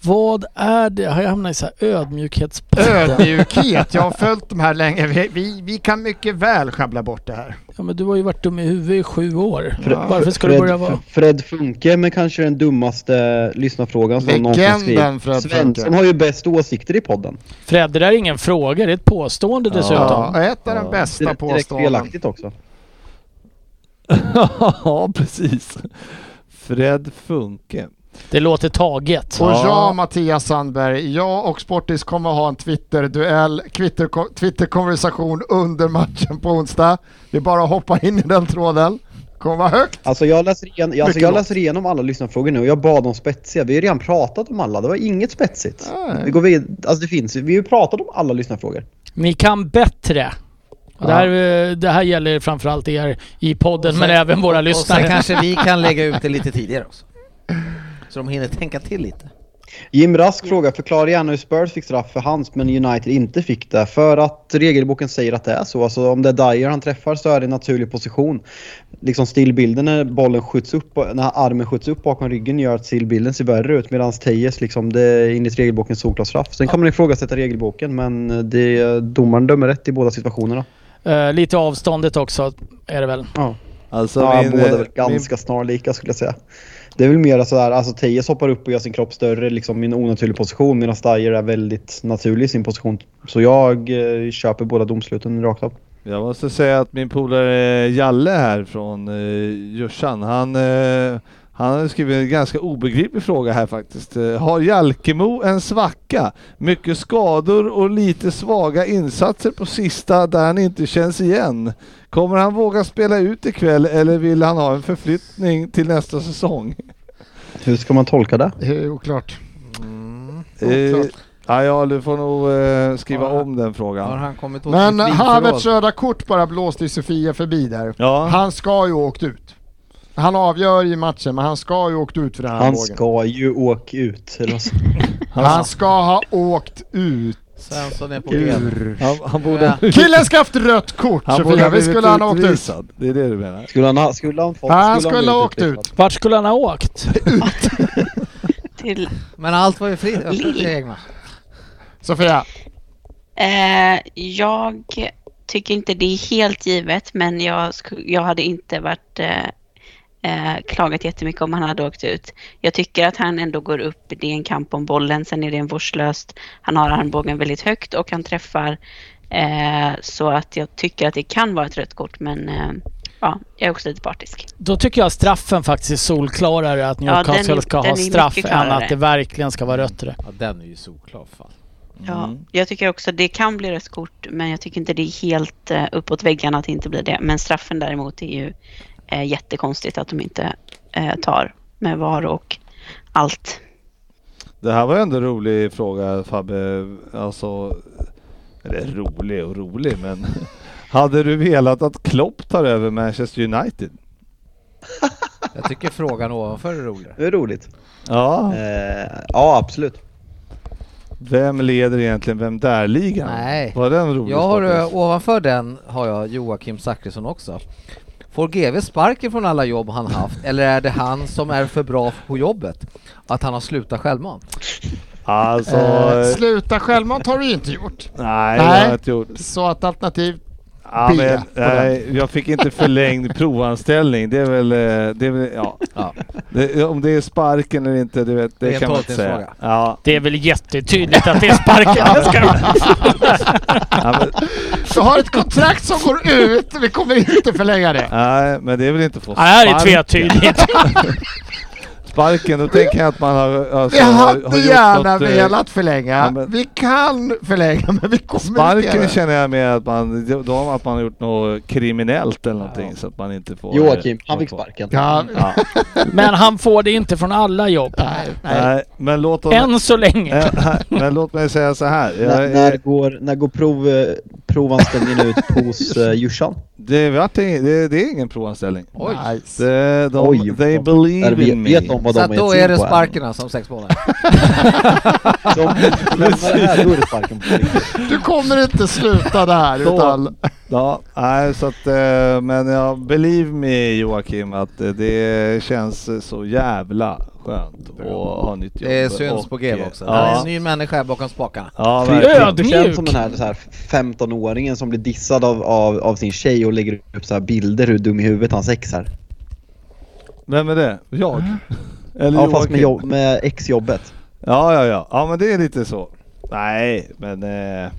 Vad är det? Har jag hamnat i så här ödmjukhetspodden? Ödmjukhet. Jag har följt de här länge. Vi, vi, vi kan mycket väl sjabbla bort det här. Ja men du har ju varit dum i huvudet i sju år. Ja. Varför ska du Fred, börja vara... Fred Funke med kanske den dummaste lyssnarfrågan som någonsin skrivit. Fred Svensson Funke. har ju bäst åsikter i podden. Fred, det där är ingen fråga, det är ett påstående dessutom. Ja, ett av de Ja. bästa Direkt, direkt felaktigt också. ja, precis. Fred Funke. Det låter taget. Och Ja. Mattias Sandberg, jag och Sportis kommer ha en Twitter-duell, Twitter- Twitter-konversation under matchen på onsdag. Det är bara att hoppa in i den tråden. Kommer vara högt. Alltså jag läser, igen, alltså Mycket jag läser igenom alla lyssnarfrågor nu och jag bad om spetsiga. Vi har redan pratat om alla. Det var inget spetsigt. Nej. Vi går vid, alltså det finns ju- Vi har ju pratat om alla lyssnarfrågor. Ni kan bättre. Och det, Ja. här, eh, det här gäller framförallt er i podden, Och men sen- även våra Och lyssnare. sen kanske vi kan lägga ut det lite tidigare också. Så de hinner tänka till lite. Jim Rask frågar, förklara gärna hur Spurs fick straff för hans men United inte fick det. För att regelboken säger att det är så. Alltså om det är Dyer han träffar så är det en naturlig position. Liksom stillbilden när bollen skjuts upp, när armen skjuts upp bakom ryggen gör att stillbilden ser värre ut medan Tejes liksom, det är enligt regelboken solklar straff. Sen kan man ifrågasätta regelboken men det, domaren dömer rätt i båda situationerna. Eh, lite avståndet också är det väl. Ja. Alltså ja, min, båda är eh, väl ganska snarlika skulle jag säga. Det är väl mer sådär, alltså Tejes hoppar upp och gör sin kropp större liksom i en onaturlig position medan Dyer är väldigt naturlig i sin position. Så jag eh, köper båda domsluten rakt av. Jag måste säga att min polare Jalle här från eh, Jursan, han, eh, han har skrivit en ganska obegriplig fråga här faktiskt. Eh, har Jalkemo en svacka? Mycket skador och lite svaga insatser på sista där han inte känns igen. Kommer han våga spela ut ikväll eller vill han ha en förflyttning till nästa säsong? Hur ska man tolka det? Det är oklart. Eh, Oklart. ja, ja, du får nog eh, skriva Ja. om den Har frågan. han kommit åt Men Havertz röda kort bara blåste Sofia förbi där. Ja. Han ska ju ha åkt ut. Han avgör ju matchen men han ska ju åkt ut för den här Han bågen. ska ju åka ut. Eller vad- Han ska ha åkt ut Svensson är på ur. Han, han borde... Killen ska haft rött kort Han Sofia, vi skulle han ha åkt ut. Det är det du menar? Skulle han ha, skulle han fått, Han skulle ha åkt ut. Vart skulle han ha åkt? Till, Men allt var ju fritt öppet egna. Sofia, eh, jag tycker inte det är helt givet, men jag, jag hade inte varit eh, eh, klagat jättemycket om han hade åkt ut. Jag tycker att han ändå går upp, det är en kamp om bollen, sen är det en vårdslöst. Han har armbågen väldigt högt och han träffar. Eh, så att jag tycker att det kan vara ett rött kort, men eh, ja, jag är också lite partisk. Då tycker jag straffen faktiskt är solklarare att Ja, den Newcastle ska den ha straff än att det verkligen ska vara rött. Ja, den är ju solklar fan. Ja, Mm. jag tycker också det kan bli rött kort, men jag tycker inte det är helt eh, uppåt väggarna att det inte blir det. Men straffen däremot är ju eh, jättekonstigt att de inte eh, tar med VAR och allt. Det här var ändå en rolig fråga Fabbe. Alltså, Eller rolig och rolig, men hade du velat att Klopp tar över Manchester United? Jag tycker frågan ovanför är roligare. Det är roligt. Ja. Eh, ja, absolut. Vem leder egentligen Vem där-ligan? Nej. Var den rolig? Jag har, eh, ovanför den har jag Joakim Zachrisson också. Får GV sparken från alla jobb han haft eller är det han som är för bra på jobbet? Att han har slutat självmant? Alltså... Eh, sluta självmant har du inte gjort. nej, det har jag inte gjort. Så att alternativ Ja, men, nej, jag fick inte förlängd provanställning. Det är väl, eh, det är väl ja. Ja. Det, om det är sparken eller inte, det, vet, det, Det kan man inte säga. Ja, Det är väl jättetydligt att det är sparken. Det Du har ett kontrakt som går ut, vi kommer inte förlänga det. nej, men det är väl inte få Ja, det här är sparken. tvetydigt. Sparken, då tänker jag att man har... Alltså, Vi har, hade har gjort gärna något, eh, velat förlänga. ja, men- Vi kan förlänga men vi kommer inte Sparken göra det. känner jag med att man, då, att man har gjort något kriminellt eller någonting så att man inte får... Joakim, han vara fick sparken. Ja, Ja, Men han får det inte från alla jobb. nej, nej. nej, men låt oss... Än så länge. Eh, men låt mig säga så här. När, Jag, när går, när går prov, eh, provanställningen ut hos uh, Djursan? det, det, det är ingen provanställning. Oj. Nice. Det, de, Oj, they believe in me. vet de vad Så de är då ett är det på än. sparkerna som sex månader. Om du lämnar det här, då är det sparken på riktigt. Du kommer inte sluta där Då- utan... Ja, nej, så att, eh, men ja, believe me Joakim att eh, det känns så jävla skönt att ha nytt jobb. Det syns Och, på GV eh, också. Han är Ja, en ny människa bakom spakarna. ja Det verkligen. Känns som den här, så här 15-åringen som blir dissad av, av, av sin tjej och lägger upp så här bilder hur dum i huvudet hans ex är. Vem är det? Jag? Eller Ja fast med, Joakim? jobb, med exjobbet. Ja, ja, ja. Ja, men det är lite så. Nej, men eh,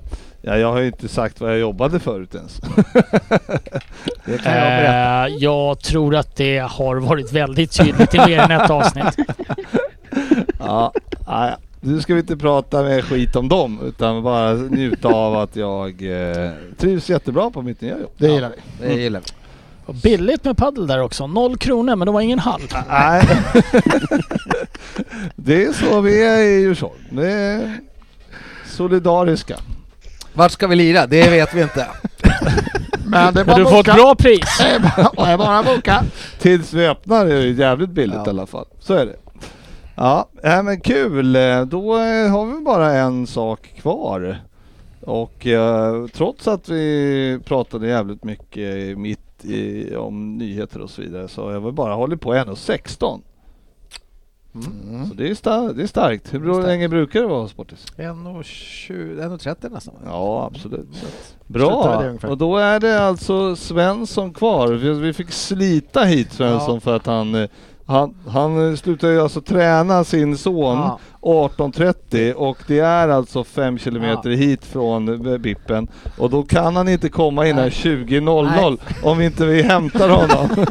ja, jag har ju inte sagt vad jag jobbade förut ens. Det kan jag berätta. Eh, jag tror att det har varit väldigt tydligt i mer än ett avsnitt. ja, nej, nu ska vi inte prata med skit om dem utan bara njuta av att jag eh, trivs jättebra på mitt nya jobb. Det gillar vi. Det gillar vi. Och billigt med paddel där också. Noll kronor men det var ingen halv. Nej. det är så vi är i Djursholm. Det är solidariska. Vart ska vi lira? Det vet vi inte. Men det är bara du får ett bra pris. Det är bara- boka. Tills vi öppnar är det jävligt billigt Ja. i alla fall. Så är det. Ja, äh, men kul. Då eh, har vi bara en sak kvar. Och eh, trots att vi pratade jävligt mycket mitt i, om nyheter och så vidare så har jag väl bara hållit på 1.16. Mm. Så det är, sta- det är starkt. Hur Starkt. länge brukar det vara Sportis? 1,20 1,30 nästan. Ja, absolut. Slutar Bra! Och då är det alltså Svensson kvar. Vi, vi fick slita hit Svensson Ja. för att han, eh, han, han eh, slutade ju alltså träna sin son Ja. 18.30 och det är alltså 5 kilometer hit från eh, Bippen och då kan han inte komma innan Nej. 20.00 om inte vi hämtar honom.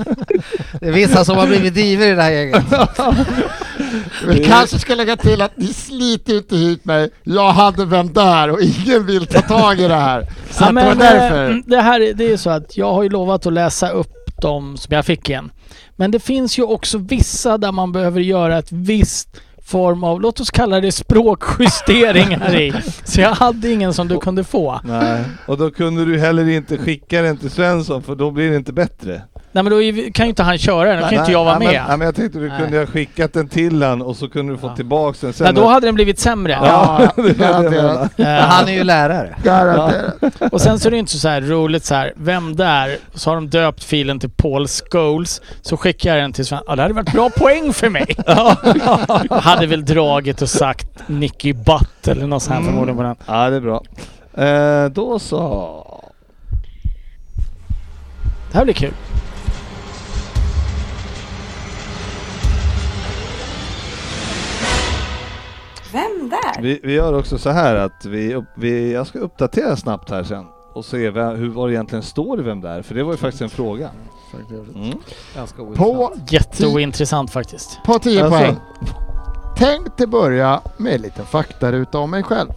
Det är vissa som har blivit diver i det här gänget. Vi kanske ska lägga till att ni sliter inte hit mig. Jag hade vem där och ingen vill ta tag i det här. Så Ja, att det var men, därför. eh, det här är- det är ju så att jag har ju lovat att läsa upp dem som jag fick igen. Men det finns ju också vissa där man behöver göra ett visst form av, låt oss kalla det språkjustering här i. Så jag hade ingen som du kunde få. Nej. Och då kunde du heller inte skicka den till Svensson för då blir det inte bättre. Nej men då kan ju inte han köra den, då kan ju inte jag vara nej, med. Men, nej, men jag tänkte du kunde ha skickat den till han och så kunde du få Ja. tillbaks den sen. Nej, då hade den blivit sämre. Ja, garanterat. han är ju lärare. Garanterat. Och sen så är det inte så här roligt så här, vem där? Så har de döpt filen till Paul Scholes. Så skickar jag den till Sven. Ja, det hade varit bra poäng för mig. Jag hade väl dragit och sagt Nicky Butt eller något sånt här Mm. förmodligen på den. Ja, det är bra. Eh, då så. Det här blir kul. Där? Vi, vi gör också så här att vi, upp, vi, jag ska uppdatera snabbt här sen och se vem, hur, vad det egentligen står i vem det är, för det var ju faktiskt en fråga. Mm. Ganska ointressant. På, Jätteointressant faktiskt. på 10 Alltså. poäng. Tänkte börja med en liten faktaruta om mig själv.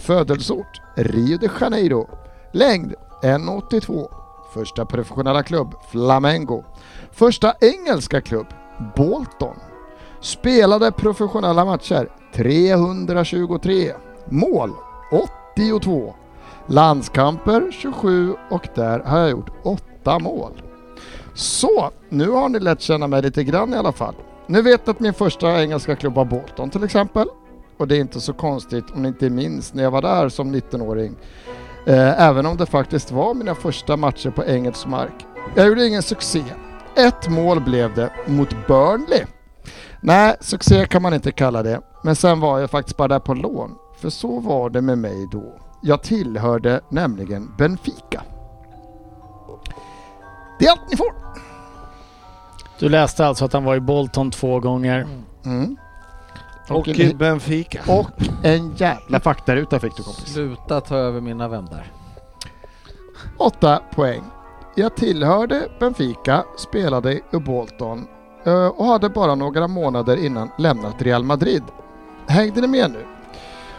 Födelseort Rio de Janeiro. Längd 1,82. Första professionella klubb Flamengo. Första engelska klubb Bolton. Spelade professionella matcher 323. Mål 82. Landskamper 27 och där har jag gjort 8 mål. Så, nu har ni lärt känna mig lite grann i alla fall. Nu vet att min första engelska klubb var Bolton till exempel. Och det är inte så konstigt om ni inte minns när jag var där som 19-åring. Eh, även om det faktiskt var mina första matcher på engelsk mark. Jag gjorde ingen succé. Ett mål blev det mot Burnley. Nej, succé kan man inte kalla det. Men sen var jag faktiskt bara där på lån. För så var det med mig då. Jag tillhörde nämligen Benfica. Det är allt ni får. Du läste alltså att han var i Bolton två gånger. Mm. Och en, i Benfica. och en jävla faktaruta fick du kompis. Sluta ta över mina vänner. Åtta poäng. Jag tillhörde Benfica, spelade i Bolton eh, och hade bara några månader innan lämnat Real Madrid. Hängde ni med nu?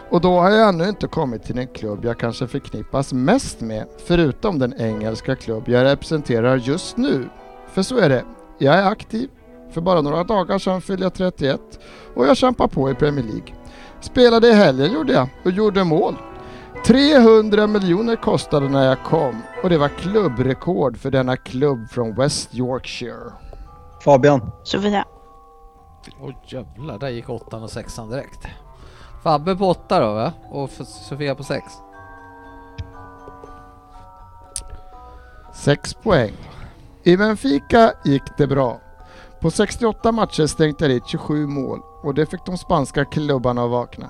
Och då har jag ännu inte kommit till den klubb jag kanske förknippas mest med, förutom den engelska klubb jag representerar just nu. För så är det, jag är aktiv. För bara några dagar sedan fyllde jag 31 och jag kämpar på i Premier League. Spelade i helgen gjorde jag och gjorde mål. 300 miljoner kostade när jag kom och det var klubbrekord för denna klubb från West Yorkshire. Fabian. Sofia. Oj jävlar, där gick åttan och sexan direkt. Fabbe på åtta då va? Och Sofia på sex. Sex poäng. I Benfica gick det bra. På 68 matcher stänkte jag dit 27 mål och det fick de spanska klubbarna att vakna.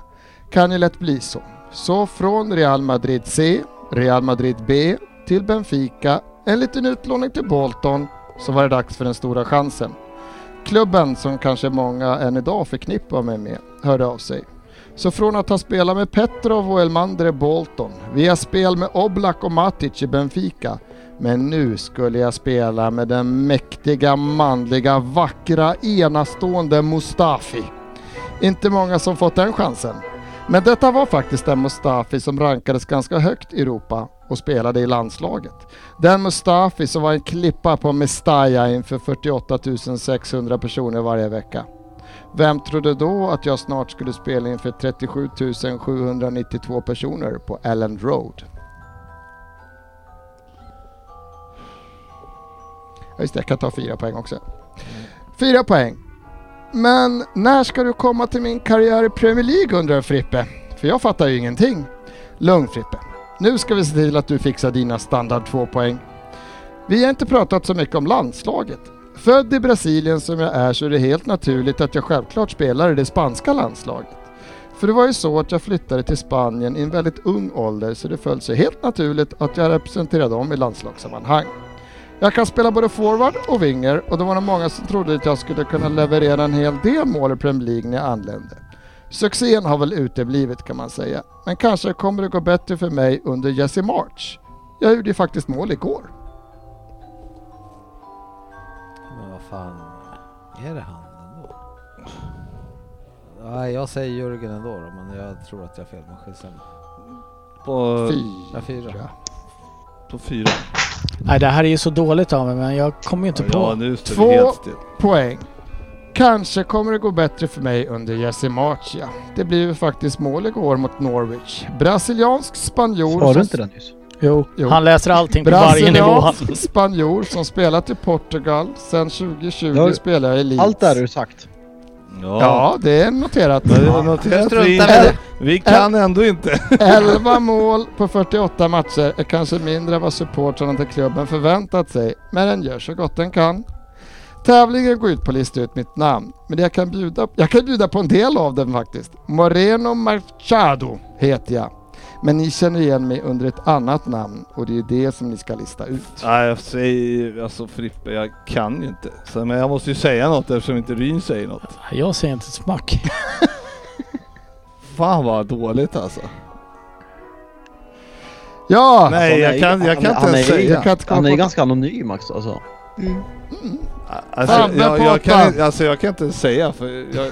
Kan ju lätt bli så. Så från Real Madrid C, Real Madrid B till Benfica, en liten utlåning till Bolton, så var det dags för den stora chansen. Klubben som kanske många än idag förknippar mig med hörde av sig. Så från att ha spelat med Petrov och Elmander i Bolton, via spel med Oblak och Matic i Benfica, men nu skulle jag spela med den mäktiga, manliga, vackra, enastående Mustafi. Inte många som fått den chansen. Men detta var faktiskt den Mustafi som rankades ganska högt i Europa och spelade i landslaget. Den Mustafi som var en klippa på Mestalla inför 48 600 personer varje vecka. Vem trodde då att jag snart skulle spela inför 37 792 personer på Allen Road? Ja, just det, jag kan ta fyra poäng också. Fyra poäng. Men när ska du komma till min karriär i Premier League undrar Frippe? För jag fattar ju ingenting. Lugn Frippe. Nu ska vi se till att du fixar dina standard två poäng. Vi har inte pratat så mycket om landslaget. Född i Brasilien som jag är så är det helt naturligt att jag självklart spelar i det spanska landslaget. För det var ju så att jag flyttade till Spanien i en väldigt ung ålder så det föll sig helt naturligt att jag representerade dem i landslagssammanhang. Jag kan spela både forward och winger och det var nog många som trodde att jag skulle kunna leverera en hel del mål i Premier League när jag anlände. Succén har väl uteblivit kan man säga, men kanske kommer det gå bättre för mig under Jesse March. Jag gjorde ju faktiskt mål igår. Men vad fan, är det han ändå? Nej, jag säger Jörgen ändå då, men jag tror att jag har fel. Men skitsamma. På, Ja, fyra. på fyra. Nej, det här är ju så dåligt av mig men jag kommer ju inte på. Ja, nu står Två- helt still. Poäng. Kanske kommer det gå bättre för mig under ja. Det blev ju faktiskt mål igår mot Norwich. Brasiliansk spanjor... Sa du inte det nyss? Jo, Jo. han läser allting på varje nivå. Brasiliansk spanjor som spelat i Portugal sedan 2020 Ja, spelar jag i Leeds. Allt det har du sagt. Ja. Ja, det är noterat. Men det var noterat vi, vi kan ändå inte. 11 mål på 48 matcher är kanske mindre än vad supportrarna till klubben förväntat sig, men den gör så gott den kan. Tävlingen går ut på att lista ut mitt namn, men jag kan, bjuda, jag kan bjuda på en del av den faktiskt. Moreno Machado heter jag. Men ni känner igen mig under ett annat namn och det är det som ni ska lista ut. Nej, jag säger alltså Frippe, jag kan ju inte. Så, men jag måste ju säga något eftersom inte Ryn säger något. Jag säger inte ett smack. Fan vad dåligt alltså. Ja! Nej, jag kan, jag kan inte han ens är, säga. Han är ganska anonym också alltså. Mm. Alltså, jag, på jag, kan, alltså, jag kan inte säga för jag,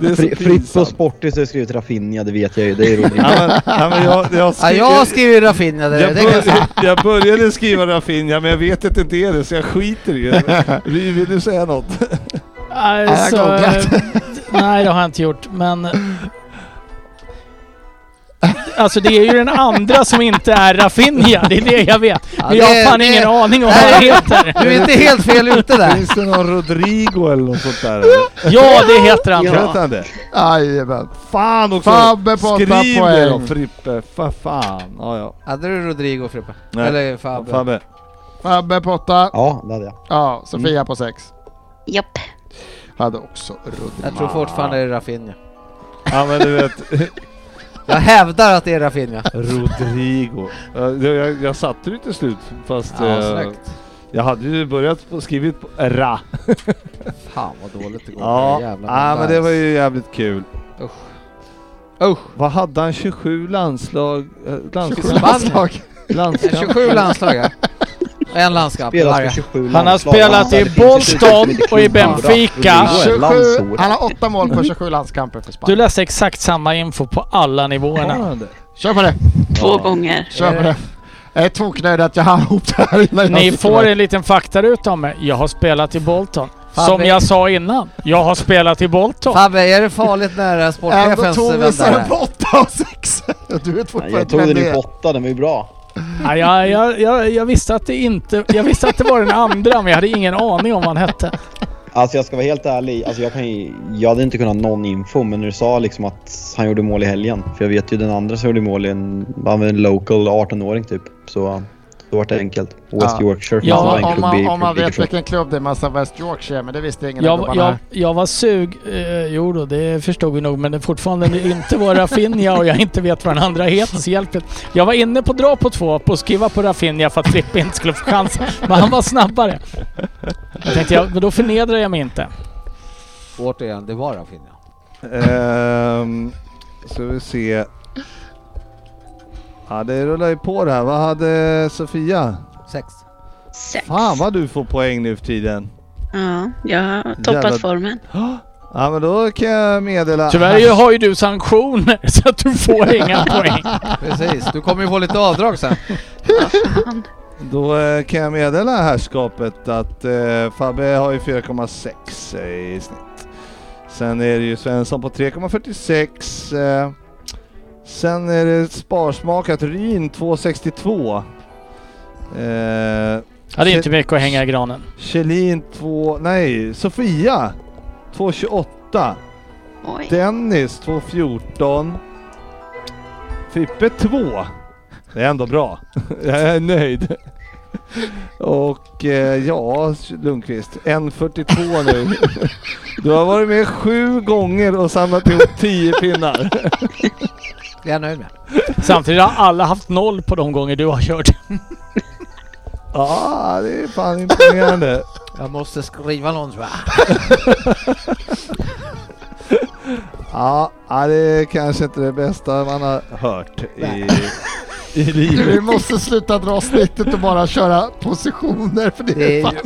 det är så Fri- Fritt pinsamt. Sportis har skrivit Rafinha, det vet jag ju. Det är roligt. Ja, men, ja, men jag, jag, Ja, skri- jag skriver jag, det jag började, jag började skriva Rafinha men jag vet att det inte är det så jag skiter i det. Vill du säga något? Alltså, nej det har jag inte gjort men Alltså det är ju den andra som inte är Rafinha, det är det jag vet. Ja, Men jag har det- fan det- ingen aning om vad han heter. Du är inte helt fel ute där. Finns det någon Rodrigo eller något sånt där? Ja, det heter han. Ja. Han det? Jajamän. Fan också! Fabbe på Skriv det då Frippe, för fan. Ja, ja. Hade du Rodrigo Frippe? Nej. Eller Fabbe? Fabbe. Fabbe på åtta. Ja, det hade jag. Ja, Sofia på sex. Japp. Hade också Rudman. Jag tror fortfarande det är Rafinha. Ja men du vet, Jag hävdar att det är Rafinha. Rodrigo. Ja, Jag, jag satte det till slut fast Ja, eh, snyggt. jag hade ju börjat på, skrivit på ra. Fan vad dåligt det går. Ja, ja men det var ju jävligt kul. Usch. Vad hade han? 27 landslag? eh, landslag? Landslag. landslag. 27 landslag ja. En landskamp i Spelat varje. för 27 Han har spelat i Bolton och i. Benfica. Rodrigo är 27, landshår. han har åtta mål på 27 landskamper för Du Spanien. läste exakt samma info på alla nivåerna. Kör på det. Två Ja. gånger. Kör på det. Jag är toknöjd att jag hann ihop det här innan Ni får en liten faktaruta om mig. Jag har spelat i Bolton. Som jag sa innan, jag har spelat i Bolton. Fabbe, är det farligt när Ändå sportchefens tog vän vi så där? på åtta och sex. Du Nej, fortfarande Jag tog den det ju är. på åtta, den var ju bra. Ja, jag, jag, jag, jag visste att det inte... Jag visste att det var den andra, men jag hade ingen aning om vad han hette. Alltså jag ska vara helt ärlig, alltså jag, kan ju, jag hade inte kunnat någon info men när du sa liksom att han gjorde mål i helgen. För jag vet ju den andra som gjorde mål i en, han var en local 18-åring typ. Så då var det enkelt. West Ja. Yorkshire. Ja, som var en om man, om man vet vilken klubb det är, massa West Yorkshire, men det visste ingen av Jag, jag, jag var sug... Eh, jo då, det förstod vi nog, men det fortfarande inte var Rafinha och jag inte vet vad den andra heter, så hjälp. Jag var inne på dra på två, på att skriva på Rafinha för att Frippe inte skulle få chansen. Men han var snabbare. Jag tänkte, jag, men då förnedrar jag mig inte. Återigen, det var Rafinha. Ehm, ska vi se. Ja det rullar ju på det här. Vad hade Sofia? Sex. Sex. Fan vad du får poäng nu för tiden. Ja, jag har toppat formen. Ja men då kan jag meddela... Tyvärr har ju du sanktioner så att du får inga poäng. Precis, du kommer ju få lite avdrag sen. Då eh, kan jag meddela herrskapet att eh, Fabbe har ju 4,6 i snitt. Sen är det ju Svensson på 3,46. Eh, sen är det sparsmakat Ryn 2,62. Eh, Ja, det är inte mycket att hänga i granen. Kjellin 2... Nej, Sofia 2,28. Oj. Dennis 2,14. Frippe 2. Det är ändå bra. Jag är nöjd. Och eh, ja, Lundqvist, 1.42 nu. Du har varit med sju gånger och samlat ihop 10 pinnar. Det är jag nöjd med. Samtidigt har alla haft noll på de gånger du har kört. Ja, det är fan imponerande. Jag måste skriva någon tror jag. Ja, ja, det är kanske inte det bästa man har hört i, i Vi livet. måste sluta dra snittet och bara köra positioner för det, Det är är, ju,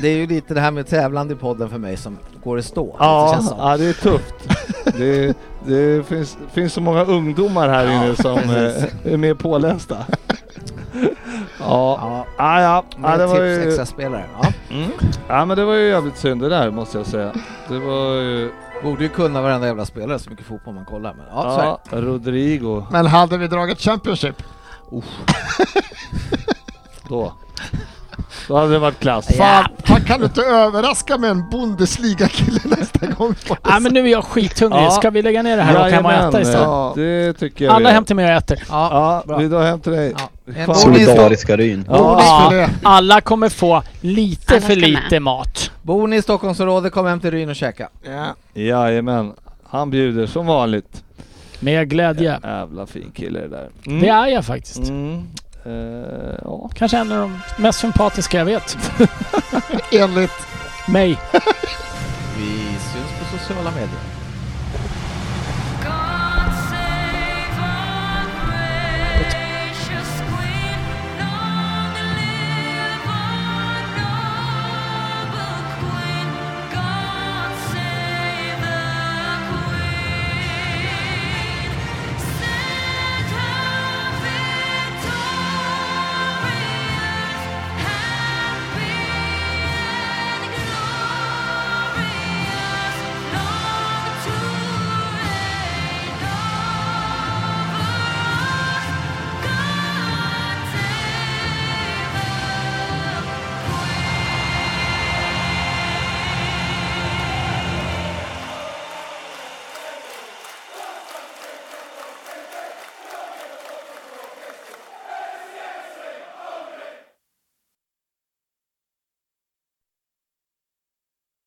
det är ju lite det här med tävlande i podden för mig som går i stå. Det Ja, känns som. ja, det är tufft. Det, det finns, finns så många ungdomar här inne som eh, är mer pålästa. Ja, Ja, ja, ja, ja, det var tips ju, extra spelare. Ja. mm. ja, men det var ju jävligt synd det där måste jag säga. Det var ju, Borde ju kunna varenda jävla spelare så mycket fotboll man kollar. Men ja, ja, Rodrigo Men hade vi dragit Championship? då. Då hade det varit klass. Fan, fan kan du inte överraska med en Bundesliga-kille nästa gång? Nej men nu är jag skithungrig. Ja. Ska vi lägga ner det här och hem och äta istället? ja, det tycker jag Alla hem till mig och äter. Ja, Ja, bra. vi drar hem till dig. Ja. Solidariska Ryn. Ja. Ja, alla kommer få lite Alla för med. lite mat. Bor ni i Stockholmsområdet, kom hem till Ryn och käka. Ja. Jajamän. Han bjuder som vanligt. Med glädje. Jävla fin kille det där. Mm. Det är jag faktiskt. Mm. Eh, ja. Kanske en av de mest sympatiska jag vet. Enligt Mig. Vi syns på sociala medier.